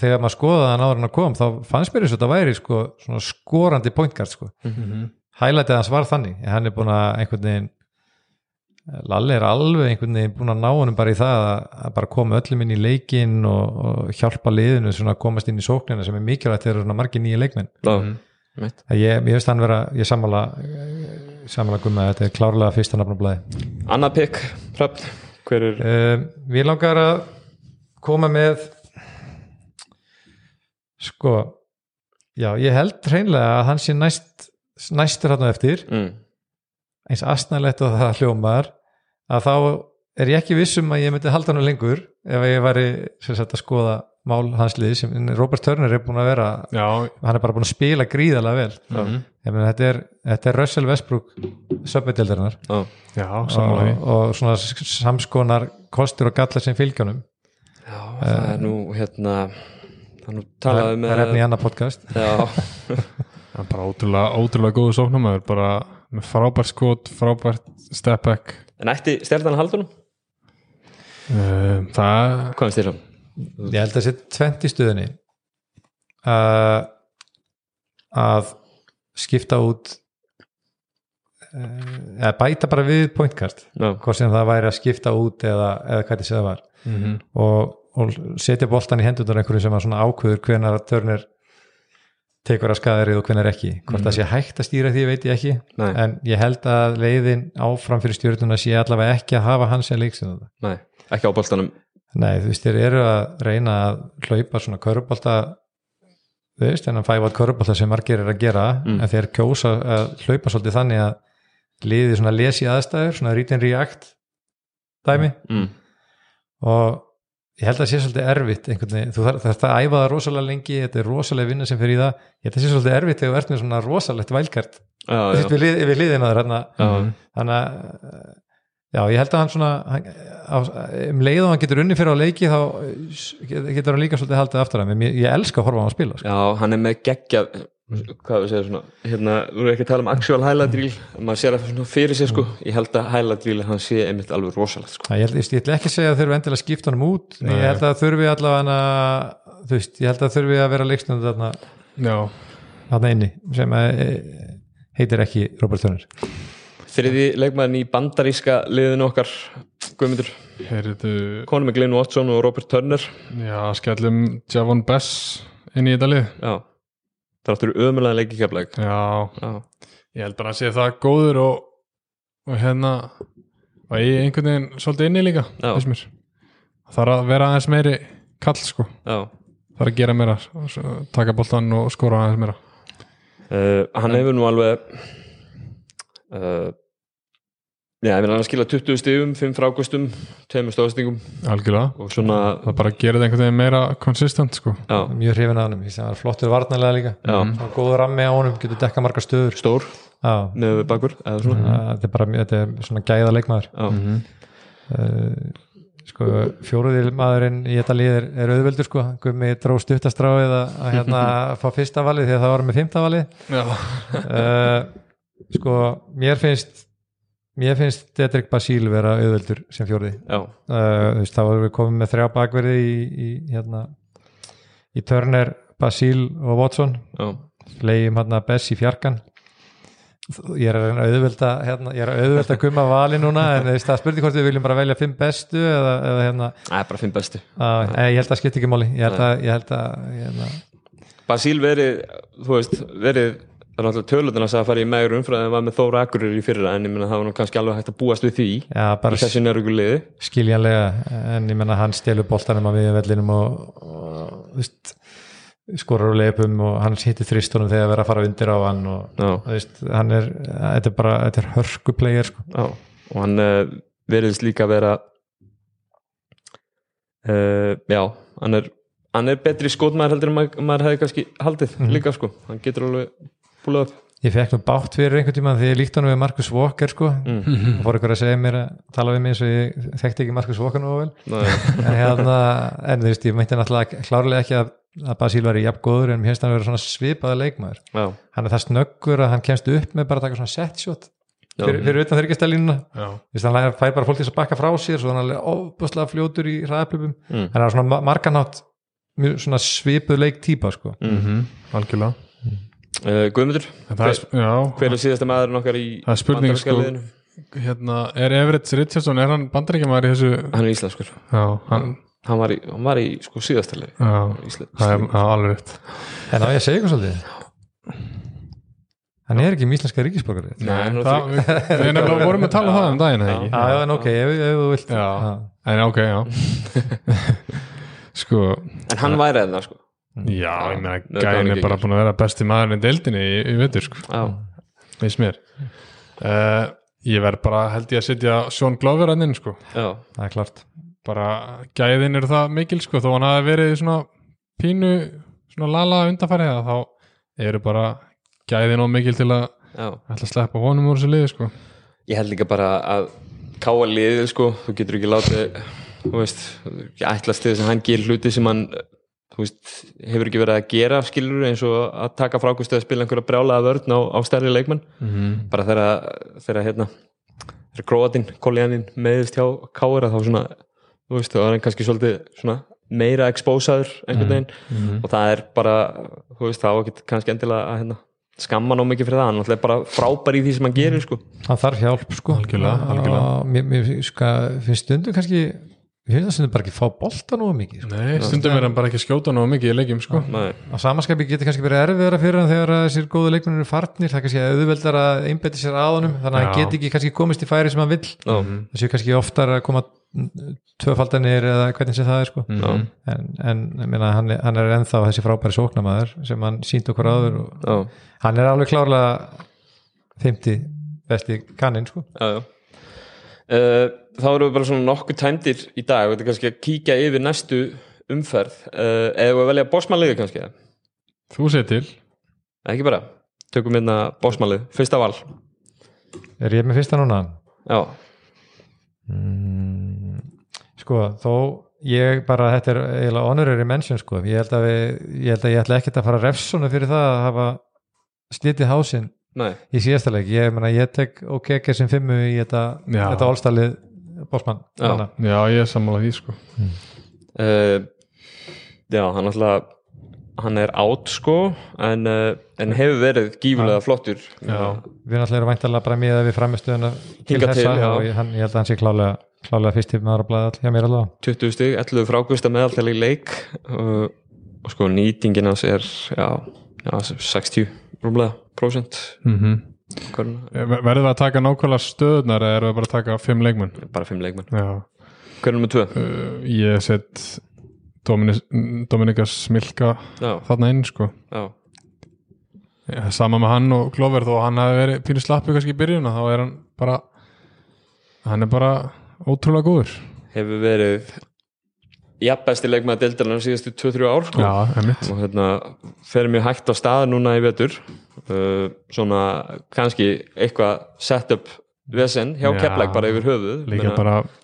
þegar maður skoðaði hann áður en að kom þá fannst mér eins og þetta væri sko, svona skorandi pointgard sko. Mhm. hælætið hans var þannig en hann er búin að einhvern veginn Lalli er alveg einhvern veginn búin að ná honum bara í það að, að bara koma öllum inn í leikinn og, og hjálpa liðinu svona að komast inn í sóknina sem er mikilvægt þegar svona margir nýja leikmenn. Að ég, ég veist hann vera, ég sammála sammála gumma, þetta er klárlega fyrsta nafnablaði. Annað pikk, Hrafn, hver er um, Við langar að koma með sko já, ég held hreinlega að hann sé næst næstur hann á eftir. Mm. Eins astnælegt og það hljómar að þá er ég ekki vissum að ég myndi halda hann lengur ef ég væri sem sagt að skoða mál hans liði sem Robert Turner er búin að vera. Já, hann er bara búin að spila gríðalega vel. Mhm. ég meina þetta er, þetta er Russell Westbrook því. Og, og svona samskonar kostur og gallar sem fylgjónum Já það er nú hérna það er nú talaði það með er efni í annar podcast. Já, Það er bara ótrúlega, ótrúlega góðu sóknumæður bara með frábært skot, frábært step back. En ætti stjarnan að halda honum? um, það Hvað finnst þér hann? ég held að sé tvent í stöðunni. Uh, að skipta út uh, eða bæta bara við pointkast Já, hvort sem það væri að skipta út eða, eða hvað þessi það var. Mm og, og setja boltan í hendunar einhverju sem að svona ákveður hvenar að törnir tekur að skadari og hvenar ekki hvort það sé hægt að stýra því veit ég ekki Nei. en ég held að leiðin áfram fyrir stjórnuna sé allavega ekki að hafa hans sem leiksinn nei, ekki á boltanum Nei, þú veist, þeir eru að reyna að hlaupa svona körubolta þú veist, en að fæfa körubolta sem margir er að gera, Mm. en þeir kjósa að hlaupa svolítið þannig að liðið svona lesi aðstæður, svona read and react dæmi mm. og ég held að það sé svolítið erfitt þú þarf þarf að æfa það rosalega lengi, þetta er rosalega vinna sem fyrir í það. Ég held að það sé svolítið erfitt þegar þú ert með svona rosalegt vælkart, við, við þar hérna, já, þannig að já, ég held að hann svona hann, á, um leið og hann getur unni fyrir á leiki þá eh, getur hann líka svolítið haldið aftur að mér, ég elska að horfa á hann að spila sko. já, hann er með geggjað hvað við segja svona hérna, þú eru ekki að tala um actual highlight reel maður sér það svona fyrir sér sko. Ég held að highlight reel hann sé einmitt alveg rosalegt sko. ég, ég, ég ætla ekki að segja að þurfi endilega að skipta hann út en ég held að þurfi allavega þú veist, ég held að þurfi að vera leikstundu þarna, þarna inni sem að, eh, heitir ekki Robert Turner. Þriði leikmaðin í bandaríska liðinu okkar Guðmundur, konum með Glenn Watson og Robert Turner. Já, skellum Javon Bess inn í þetta lið. Já, þáttur ömulega leiki keflæk já, já, ég held bara að sé það góður og, og hérna og ég einhvern veginn svolítið inni líka þarf að vera aðeins meiri kall sko, já. Það þarf að gera meira taka boltan og skora aðeins meira. Uh, hann hefur nú alveg uh, já, ég vil hann skila 20 stigum 5 frákostum, 2 stóðstingum. Algjörlega, og svona það bara gerir það einhvern veginn meira konsistent sko. Mjög hrifin að hann, ég sem var flottur varnarlega líka. Svona góður rammi á honum, getur dekka margar stöður. Stór. Já, með bakur eða svona. Þetta er bara þetta er svona gæða leikmaður. Já, Mhm. uh, sko, fjóruðil maðurinn í þetta lið er, er auðveldur sko, Gummi dró stuttastráið að, að hérna fá fyrsta valið því að það var með fymta valið. Já, uh, sko, mér finnst mér finnst Dedrick Basíl vera auðveldur sem fjóruði já, uh, veist, þá erum við komið með þrjá bakverði í, í hérna í Turner, Basíl og Watson. Já, leiðum hérna Bess í fjarkan. Ég er að að auðvelda hérna, ég er að auðvelda að kumma vali núna en það spurði hvort við viljum bara velja fimm bestu eða, eða hérna. Er bara 5 bestu. Að, ég held að það skipti ekki máli. Ég held að, ég held að hérna, Basíl verið, þú veist, verið það er náttúrulega tölutin að fara í megur umfræðin en var með Þóra Akureyri í fyrra en ég meina það var nú kannski alveg hægt að búast við því já, í þessu nörgu liði. skiljanlega en ég menna hann stelur boltanum á viðvellinum og, og veist, skorar úr leipum og hann hittir þristunum þegar verið að fara undir á hann og þú veist, hann er þetta er bara, þetta er hörku player sko. já, og hann uh, veriðist líka að vera uh, já, hann er hann er betri skotmaður heldur en maður, maður hefði kannski haldið líka sko, hann getur alveg búlað upp ég fekk nú bátt fyrir einhvern tíma því ég líkt hann við Marcus Walker sko. Mm. og fór ykkur að segja mér að tala við mig eins og ég þekkti ekki Marcus Walker nú vel. Nei, en hérna, en þú veist, ég meinti náttúrulega klárlega ekki að, að Basíl var í jafn góður en mér finnst hann að vera svona svipaða leikmaður. Já, hann er það snöggur að hann kemst upp með bara að taka svona set shot fyrir, fyrir utan þyrkjastælínuna já, hann fæ bara fólk til að bakka frá sér svo hann er alveg ofbúslega fljótur í hraðaplöpum Mm. hann er svona ma- marganátt svipuð leik típa sko. mhm, algjörlega Uh, Guðmundur, er, hver, hver er síðasta maðurinn okkar í spurning, bandaríska sko. hérna, er Everett Richardson er hann bandaríkjamaður í þessu? Hann er íslenskur. Já, hann, hann var í, hann var í sko síðastalegi já, það er alveg rétt. En á ég að segja ykkur svolítið? Hann er ekki íslenska ríkisborgari. Nei, það, við, við nefnilega vorum að tala um það um daginn eða ekki? já, en ok, ef, ef þú vilt. Já. Já. en ok, já. Sko, en hann væri eða sko já, ég meina gæðin er er bara búin að vera besti maðurinn í deildinni í, í vetur, sko, já, veist mér. Uh, ég verð bara held ég að setja Sean Glover hann inn, sko. Já, Það er klart. Bara gæðin eru það mikil, sko. Þó hann hafi verið svona pínu svona lala undanfæri þá eru bara gæðin og mikil til að já. ætla að sleppa honum úr þessu liði, sko. Ég held líka bara að káa liðið sko, þú getur ekki látið þú veist, þú getur ekki ætlast til þess að hann gerir hluti sem hann veist, hefur ekki verið að gera skilur eins og að taka frákustu að spila einhverja brjálaða vörn á, á stærri leikmann mm bara þegar, hérna þegar Kroatin, Koljanin meðist hjá Káur að þá svona, þú veist, þá er hann kannski svolítið svona meira expósaður einhvern veginn. Og það er bara þú veist, þá ekki kannski endilega að hérna, skamma ná mikið fyrir það, hann er bara frábær í því sem hann gerir sko. Hann þarf hjálp sko. Algjörlega, algjörlega. Mér, mér sko, finnst stundum kannski Ég finnst það stundum bara ekki fá bolta nógu mikið sko. Nei, stundum er hann bara ekki að skjóta nógu mikið í leikjum, sko. Á samaskapi getur kannski verið erfiðara fyrir hann þegar að þessir góðu leikmennir eru farnir það er kannski auðveldar að einbeti sér að honum þannig að hann Já. get ekki kannski komist í færi sem hann vill Já, það séu kannski oftar að koma tvöfaldanir eða hvernig sem það er sko. Mhm. já, en, en ég meina, hann, er, hann er ennþá þessi frábæri sóknamaður sem hann sínt okkur áður og já, hann er alveg klárlega 50 besti kanninn sko. já, já. Uh, þá erum við bara svona nokkuð tæmdir í dag. Og þetta er kannski að kíkja yfir næstu umferð. Uh, eða við velja bósmannliði kannski? Þú segir til. Ekki bara, tökum hérna bósmannlið fyrsta val, er ég með fyrsta núna? já, Mm, sko, þó ég bara, þetta er eiginlega honorary mention sko, ég held að við, ég held að ég ætla ekkert að fara refsuna fyrir það að hafa slitið hásinn nei. í síðasta leik, ég meina ég tek ok ekki sem fimmu í þetta, þetta álstalið bósmann Já. Já, ég er sammála því, sko. Uh, já, hann alltaf hann er átt sko en, uh, en hefur verið gífulega flottur. Já, við náttúrulega erum væntalega bara miða við framistöðuna til til, þessa já. og ég, hann, ég held að hann sé klálega, klálega fyrst til maður að blæða all hjá mér allavega. 20 stig, 11 frákvista meðaltali í leik uh, og sko nýtingin hans er já, já 60 rúmlega prósent. Mm Hvernig- Verðum við að taka nákvæmlega stöðnar eða erum við bara að taka fimm leikmenn? bara 5 leikmenn. Hvernig nummer 2? uh, Ég set Dominis, Dominikas Smilka já, þarna inn, sko. Já, Já, Sama með hann og Glover þó hann hafi verið pínu slappu kannski í byrjun þá er hann bara hann er bara ótrúlega góður. Hefur verið jafnbesti leikmaður deildarinnar síðustu 2-3 ár sko. Já, og hérna fer mjög hægt á stað núna í vetur. Uh, svona kannski eitthvað setup vesen hjá Já. Keflæk bara yfir höfuð.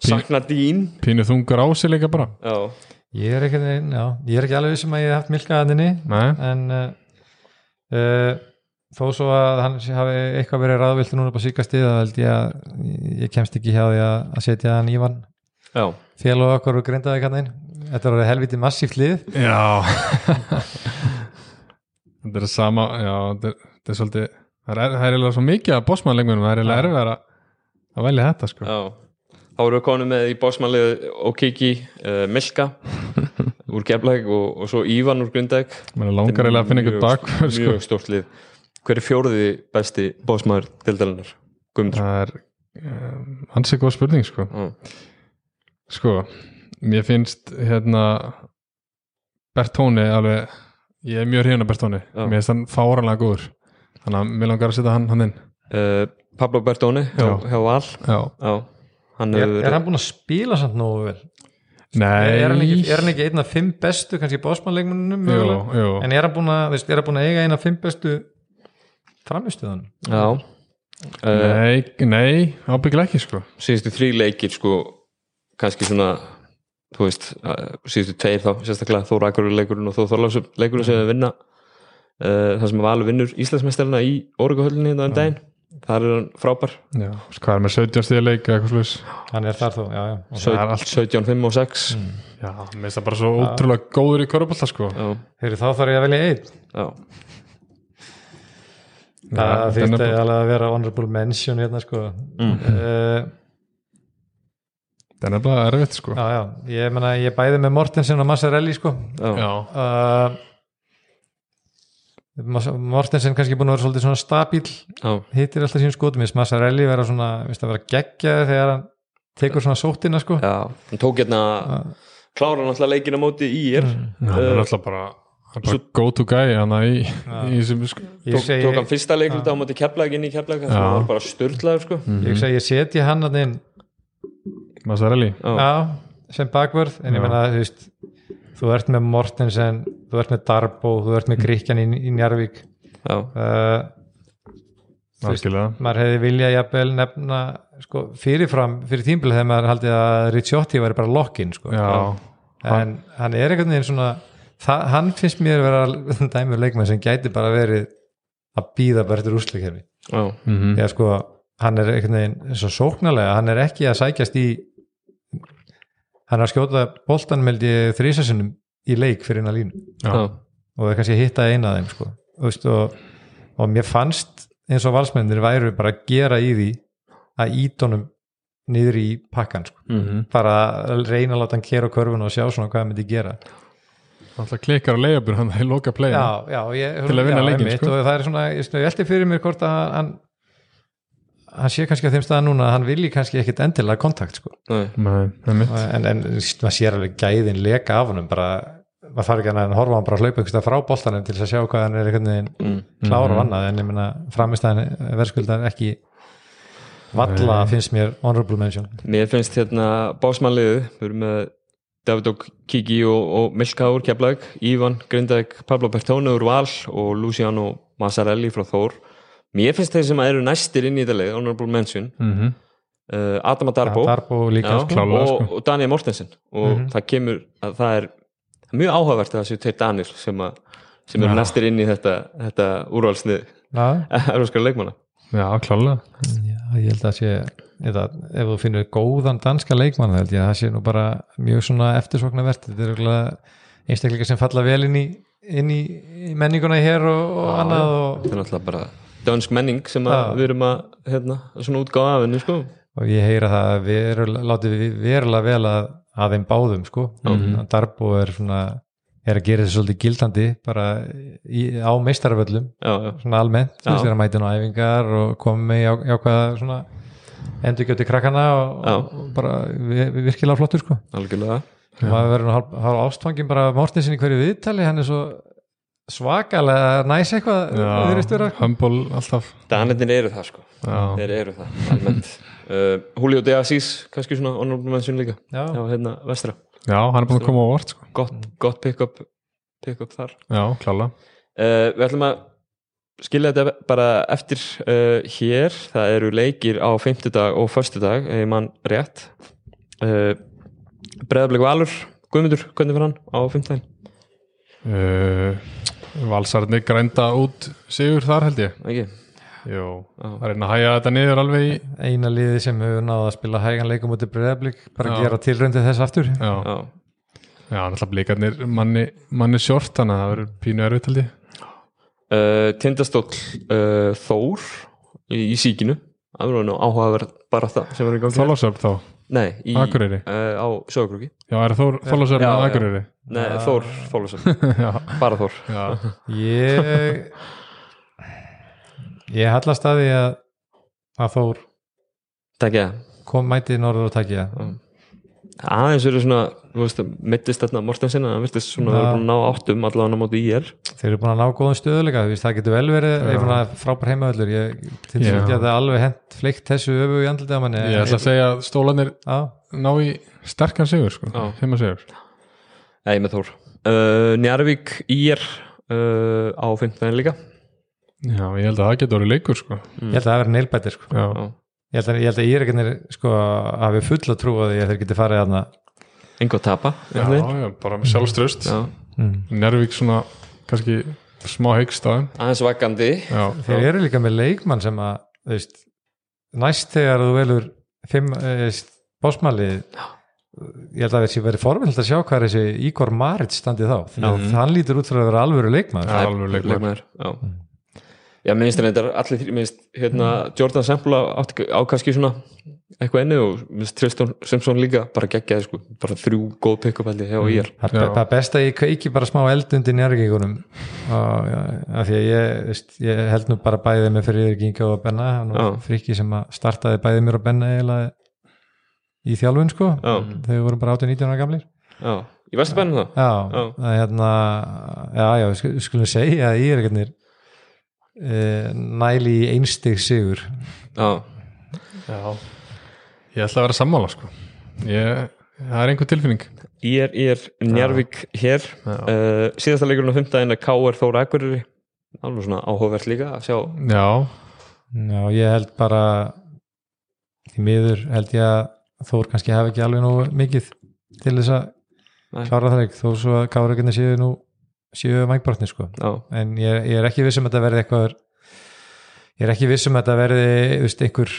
Sakna dín pínu þungur á sig líka bara. Já, ég er ekki, já, ég er ekki alveg vissum að ég hef haft milkaðaninni Nei, en uh, uh, þó svo að hann hafi eitthvað verið ráðviltur núna upp á síkastið þá held ég að ég kemst ekki hjá því að, að setja hann Ívan já, félag okkur og grindaði kannin þetta var helviti massíft lið Já Þetta er sama Já, þetta er, þetta er svolítið Það er, það er eiginlega svo mikið að bossmannleikmunum Það er eiginlega erfið að, að velja þetta sko. já þá erum við konum með í bósmannlið Okiki, uh, Milka úr Keflæk og, og svo Ívan úr Grundæk Mér langar eiginlega að finna einhvern bak sko. mjög stórt lið hver er fjóruði besti bósmaður deildarinnar? Guðmundur Það er um, ansið góð spurning sko. Já. sko Mér finnst hérna Bertóni alveg Ég er mjög hrifin af Bertóni Já. Mér finnst hann fáranlega góður. Þannig að mér langar að setja hann, hann inn. Uh, Pablo Bertone hjá, Já. hjá Val. Já, já, hann er, er hann búin að spila samt nógu vel? Nei. Er hann, ekki, er hann ekki einn af fimm bestu kannski bósmannleikmunum en er hann búin að, veist, er hann búin að eiga einn af fimm bestu framistöðan já. Uh, Nei, nei, ábyggilega ekki sko. síðustu þrý leikir sko kannski svona þú veist, síðustu tveir þá sérstaklega Þóra Akurur leikurinn og Þór Þorlásum leikurinn sem við vinna uh, það sem Valur vinnur Íslandsmeistarina í Órugahöllinni þetta um daginn. Þar er hann frábær. Já, hvað er með 17 stíða leik eða eitthvað slús hann er þar þó, já, já. Og Það er allt- 17, 5 og 6 Já, mér finnst það bara svo ótrúlega góður í körubólta sko. Já, Heyri, þá þarf ég að velja einn. Já. Það þýtti er- alveg að vera honorable mention hérna sko. Mm. uh, Það er bara erfitt sko. Já, já, ég meina ég bæði með Mortensen og Massarelli sko. Uh, Mortensen kannski búin að vera svolítið svona stabíl Já. hittir alltaf sín skotum, minnst Massarelli vera svona, minnst að vera geggjaði þegar hann tekur svona sóttina sko. Já, hann tók hérna klára náttúrulega leikina móti í er. Það er alltaf bara, er bara go to guy hann í, í þessum sko. Ég tók, segi, tók hann fyrsta leikluta á móti keflag inn í keflag það var bara störtlaður sko. Ég segi, ég setji hann að inn Já, sem bakvörð en ég Já. meina, þú veist þú ert með Mortensen, þú ert með Darbo þú ert með Gríkjan í, í Njarvík Já, uh, þú veist, maður hefði viljað jafnvel nefna sko, fyrirfram, fyrir tímbil þegar maður haldið að Ricciotti væri bara lokkin sko. Já, en hann er einhvern veginn svona það, hann finnst mér vera dæmur leikmann sem gæti bara verið að býða bara eftir úrslikerfi já, mhm, eða sko, hann er einhvern veginn svo sóknarlega, hann er ekki að sækjast í hann er að skjóta boltanmeldi þrísasunum í leik fyrir eina línu og það er kannski að hitta eina af þeim sko. Þú veist, og, og mér fannst eins og valsmennir væru bara að gera í því að ídónum niður í pakkan sko. mhm bara að reyna að láta hann kera á körfuna og sjá svona hvað hann myndi gera Alltaf klikkar á leiðabur hann í loka play já, já, ég, Til að vinna einmitt, sko. og það er svona, ég velti fyrir mér hvort að hann hann sé kannski á þeim staða núna að hann vilji kannski ekkit endilega kontakt sko. nei, Nei, einmitt. en, en maður sér alveg gæðin leka af honum bara, maður þarf ekki að horfa á hann bara að hlaupa einhverstað frá boltanum til að sjá hvað hann er einhvern veginn mm, klára og annað. En ég meina framistæðan verðskuldar ekki valla finnst mér honorable mention. Mér finnst hérna básmannliðu við erum með David og Kiki og, og Milka úr Keflag Ívan, Grindavík, Pablo Bertone úr Val og Luciano Massarelli frá Þór Mér finnst þeir sem eru næstir inn í þetta leið, honorable mention Mhm. uh, Adama Darbo Darbo líka Já, klárlega, og, sko. og Daniel Mortensen. Og Mhm. það kemur að það er mjög áhugavert að það séu tveir Daniel sem, að, sem eru næstir inn í þetta, þetta úrvalsnið Já, erfarskara leikmanna. Já, klálega. Já, ég held að sé eða, ef þú finnur góðan danska leikmann þá held ég að það sé nú bara mjög svona eftirsoknavert, þetta er örugglega einstakleika sem falla vel inn í, inn í, í menninguna hér og, og Já, annað og, þetta er náttúrulega bara dönsk menning sem að Já. við erum að hérna, svona útgáða af henni sko. og ég heyra það að við erum látið við verulega vel að, að þeim báðum sko, Mhm. Darbo er svona er að gera þessu svolítið gildandi bara í, á já, svona almennt, þú Já. veist, þeirra mæti á æfingar og komið með já- jákvæða svona endurgjöti krakkana og, Já. og bara vi- vi- virkilega flottur sko algjörlega og maður verður nú hálf, hálf ástfangin bara af Mortensen í hverju viðtali, hann er svo svakalega næs eitthvað Humble alltaf. Danetnir eru það sko. Þeir eru það, almennt. Uh, Julio de Assis, kannski svona honorable mention líka. Já, já, hérna, vestra, já hann er búin að koma á vort sko. gott, gott pick-up pick-up þar. Já, klálega. Uh, við ætlum að skilja þetta bara eftir uh, hér, það eru leikir á fimmtudag og föstudag, ef mann rétt. Uh, Breiðablik Valur, Guðmundur, hvernig fyrir hann á fimmtudaginn? uh, Valsarni grænda út sigur þar held ég. Ekki? Jú, Já. að reyna að hæja þetta niður alveg í eina liði sem hefur náða að spila hægan leikum út í breyðablík, bara Já. gera tilröndi þess aftur. Já, Já, já náttúrulega blikarnir manni, manni sjort þannig að það verður pínu erfitt held ég. Uh, Tindastóll uh, Þór í, í síkinu. Það verður nú áhugaverð bara það sem verður í gangi. Þólasöfn þá, Nei, í, Akureyri. uh, á Sögurkrúki Já, er Þór Þólasöfn Já, á. Akureyri? Nei, Þór, Þólasöf, Já, bara Þór. Já, ég ég hallast að því að að Þór kom mætið norður og takja aðeins eru svona, þú veist, mittist þarna Mortensen, hann virtist svona Já. verið búin að ná áttum allavega á móti í er þeir eru búin að ná góðum stöðuleika þú veist, það getur vel verið frábær heimavöllur. Ég til þess að það alveg hent fleikt þessu öfu í andlitið á manni Ég ætla að segja að stólanir ná í sterkan sigur sko, heima sigur. Nei, með Þór. Uh, Njarvík í er uh, á fimmtudaginn líka. Já, ég held að það getur orðið leikur sko. Ég held að það verið neilbættir sko. Já, Já. Ég held að, ég held að ég er ekki sko, hafi fulla trú að þeir geti farið þarna Engo tapa já, já. bara með sjálfströst Já. mm. Njárvík svona kannski smá heikst á þeim aðeins vakandi Já, þeir eru líka með leikmann sem að veist, næst þegar þú velur eh, bósmalið ég held að þessi verið forvild að sjá hvað er þessi Ígor Marit standið þá því að Já. hann lítur út fyrir að vera alvöru leikmann Já, alveg leikmaður. Já. Minnst reyndar allir þrý, minnst hérna Jordan Sample átti á kannski svona eitthvað enni og minnst Tristan Simpson líka bara geggjaði sko, bara þrjú góð pick-up held ég hjá ég Það er það besta að ég kveiki bara smá eldundi njárgengunum af því að ég, veist, ég held nú bara bæðið með fyrir Ginga og Benna. Hann var friki sem að startaði bæðið mér og Benna eiginlega í þjálfun sko. Já. þegar við vorum bara 18-19 ára gamlir. Já, ég veist að bænum það Já, Já. það er hérna já, já, við skulum- segja að ég er ekkert næli í einstig sigur. Já, Já, ég ætla að vera sammála sko. Ég, það er einhver tilfinning. Ég er, ég er Njarvík hér. Já. uh, síðasta leikurinn á fimmtæðin er K.R. Þóra Akureyri. Alveg svona áhugavert líka að sjá. Já, Já, ég held bara því miður held ég að Þór kannski hafi ekki alveg nú mikið til þess að klára það ekki þó svo að káraginni séu nú séu vangbrotni sko Já, en ég, ég er ekki viss um að þetta verði eitthvað ég er ekki viss um að þetta verði veist, einhver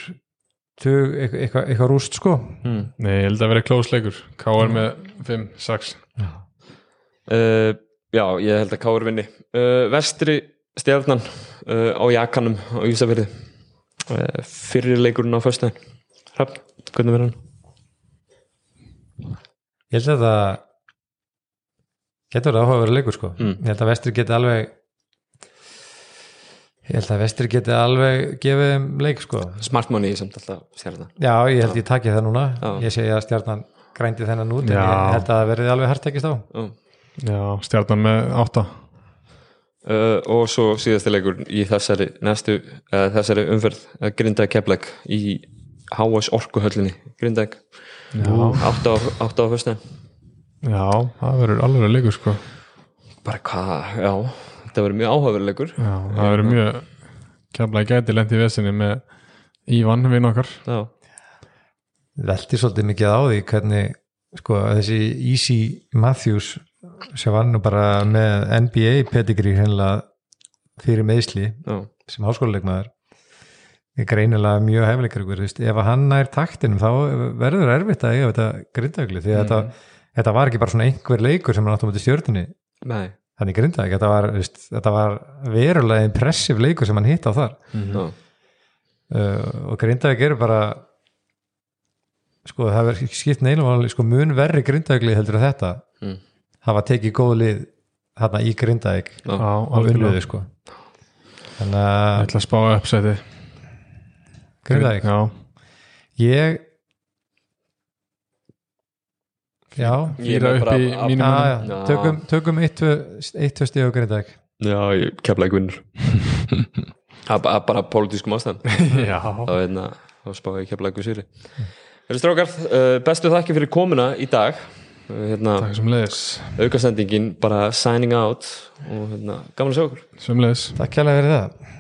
tug, eitthvað, eitthvað, rúst sko hmm. nei, ég held að vera klósleikur K.R. með 5, 6 uh, já ég held að K.R. vinni uh, Vestri stjarnan uh, á Jakanum á Ísafirði uh, fyrir leikurinn á föstudaginn Hrafn, hvernig verður hann? ég held að það getur það áhuga að vera leikur sko. Mm. ég held að vestri geti alveg ég held að vestri geti alveg gefið þeim leik sko. Smart money samt alltaf stjarnan. Já, ég held ég taki það núna. Já. ég segi að stjarnan grændi þennan út en Já. ég held að það verði alveg hartekist á Já. Já, stjarnan með 8 Uh, og svo síðasti leikur í þessari næstu, uh, þessari umferð uh, Grindag Keflæk í HS Orkuhöllinni. Grindag Já, 8 á, 8 á föstudaginn já það verður alveg leikur sko. Bara hvað, já, þetta verður mjög áhugaverð leikur. Já, það verður mjög kemla gæti lent í vesinni með Ívan, vinn okkar. Já, velti svolítið mikið á því hvernig sko þessi Easy Matthews sem var nú bara með NBA pedigree hennilega fyrir meðsli já, sem háskóluleikmaður er greinilega mjög hefleikar ykkur, veist, ef að hann nær taktinum þá verður erfitt að eiga þetta grindagli því að þetta, þetta var ekki bara svona einhver leikur sem hann áttum út í stjórnunni nei. Þannig grindag, þetta var, veist, þetta var verulega impressiv leikur sem hann hitt á þar. Já, uh, og grindag eru bara sko það verður skipt neilum alveg sko mun verri grindagli heldur að þetta. Mm, hafa tekið góð lið þarna í grindag já, Já, og unnuði sko. Þannig Ég að ætla að spá uppsæti grindag Já, ég já Ég með upp í mínum Já, já, Já. tökum, tökum eitt, tvö- eitt, tvö stíð á grindag já Keflæk vinnur. Það er bara- pólitískum ástæðan Já, þá, hérna, spáði ég Keflæk við sýri Þeir strákar, uh, bestu þakki fyrir komuna í dag. Uh, hérna, takk sem leiðis aukastendingin bara signing out og hérna, gaman að sjá okkur Sem leiðis Takk kjærlega fyrir það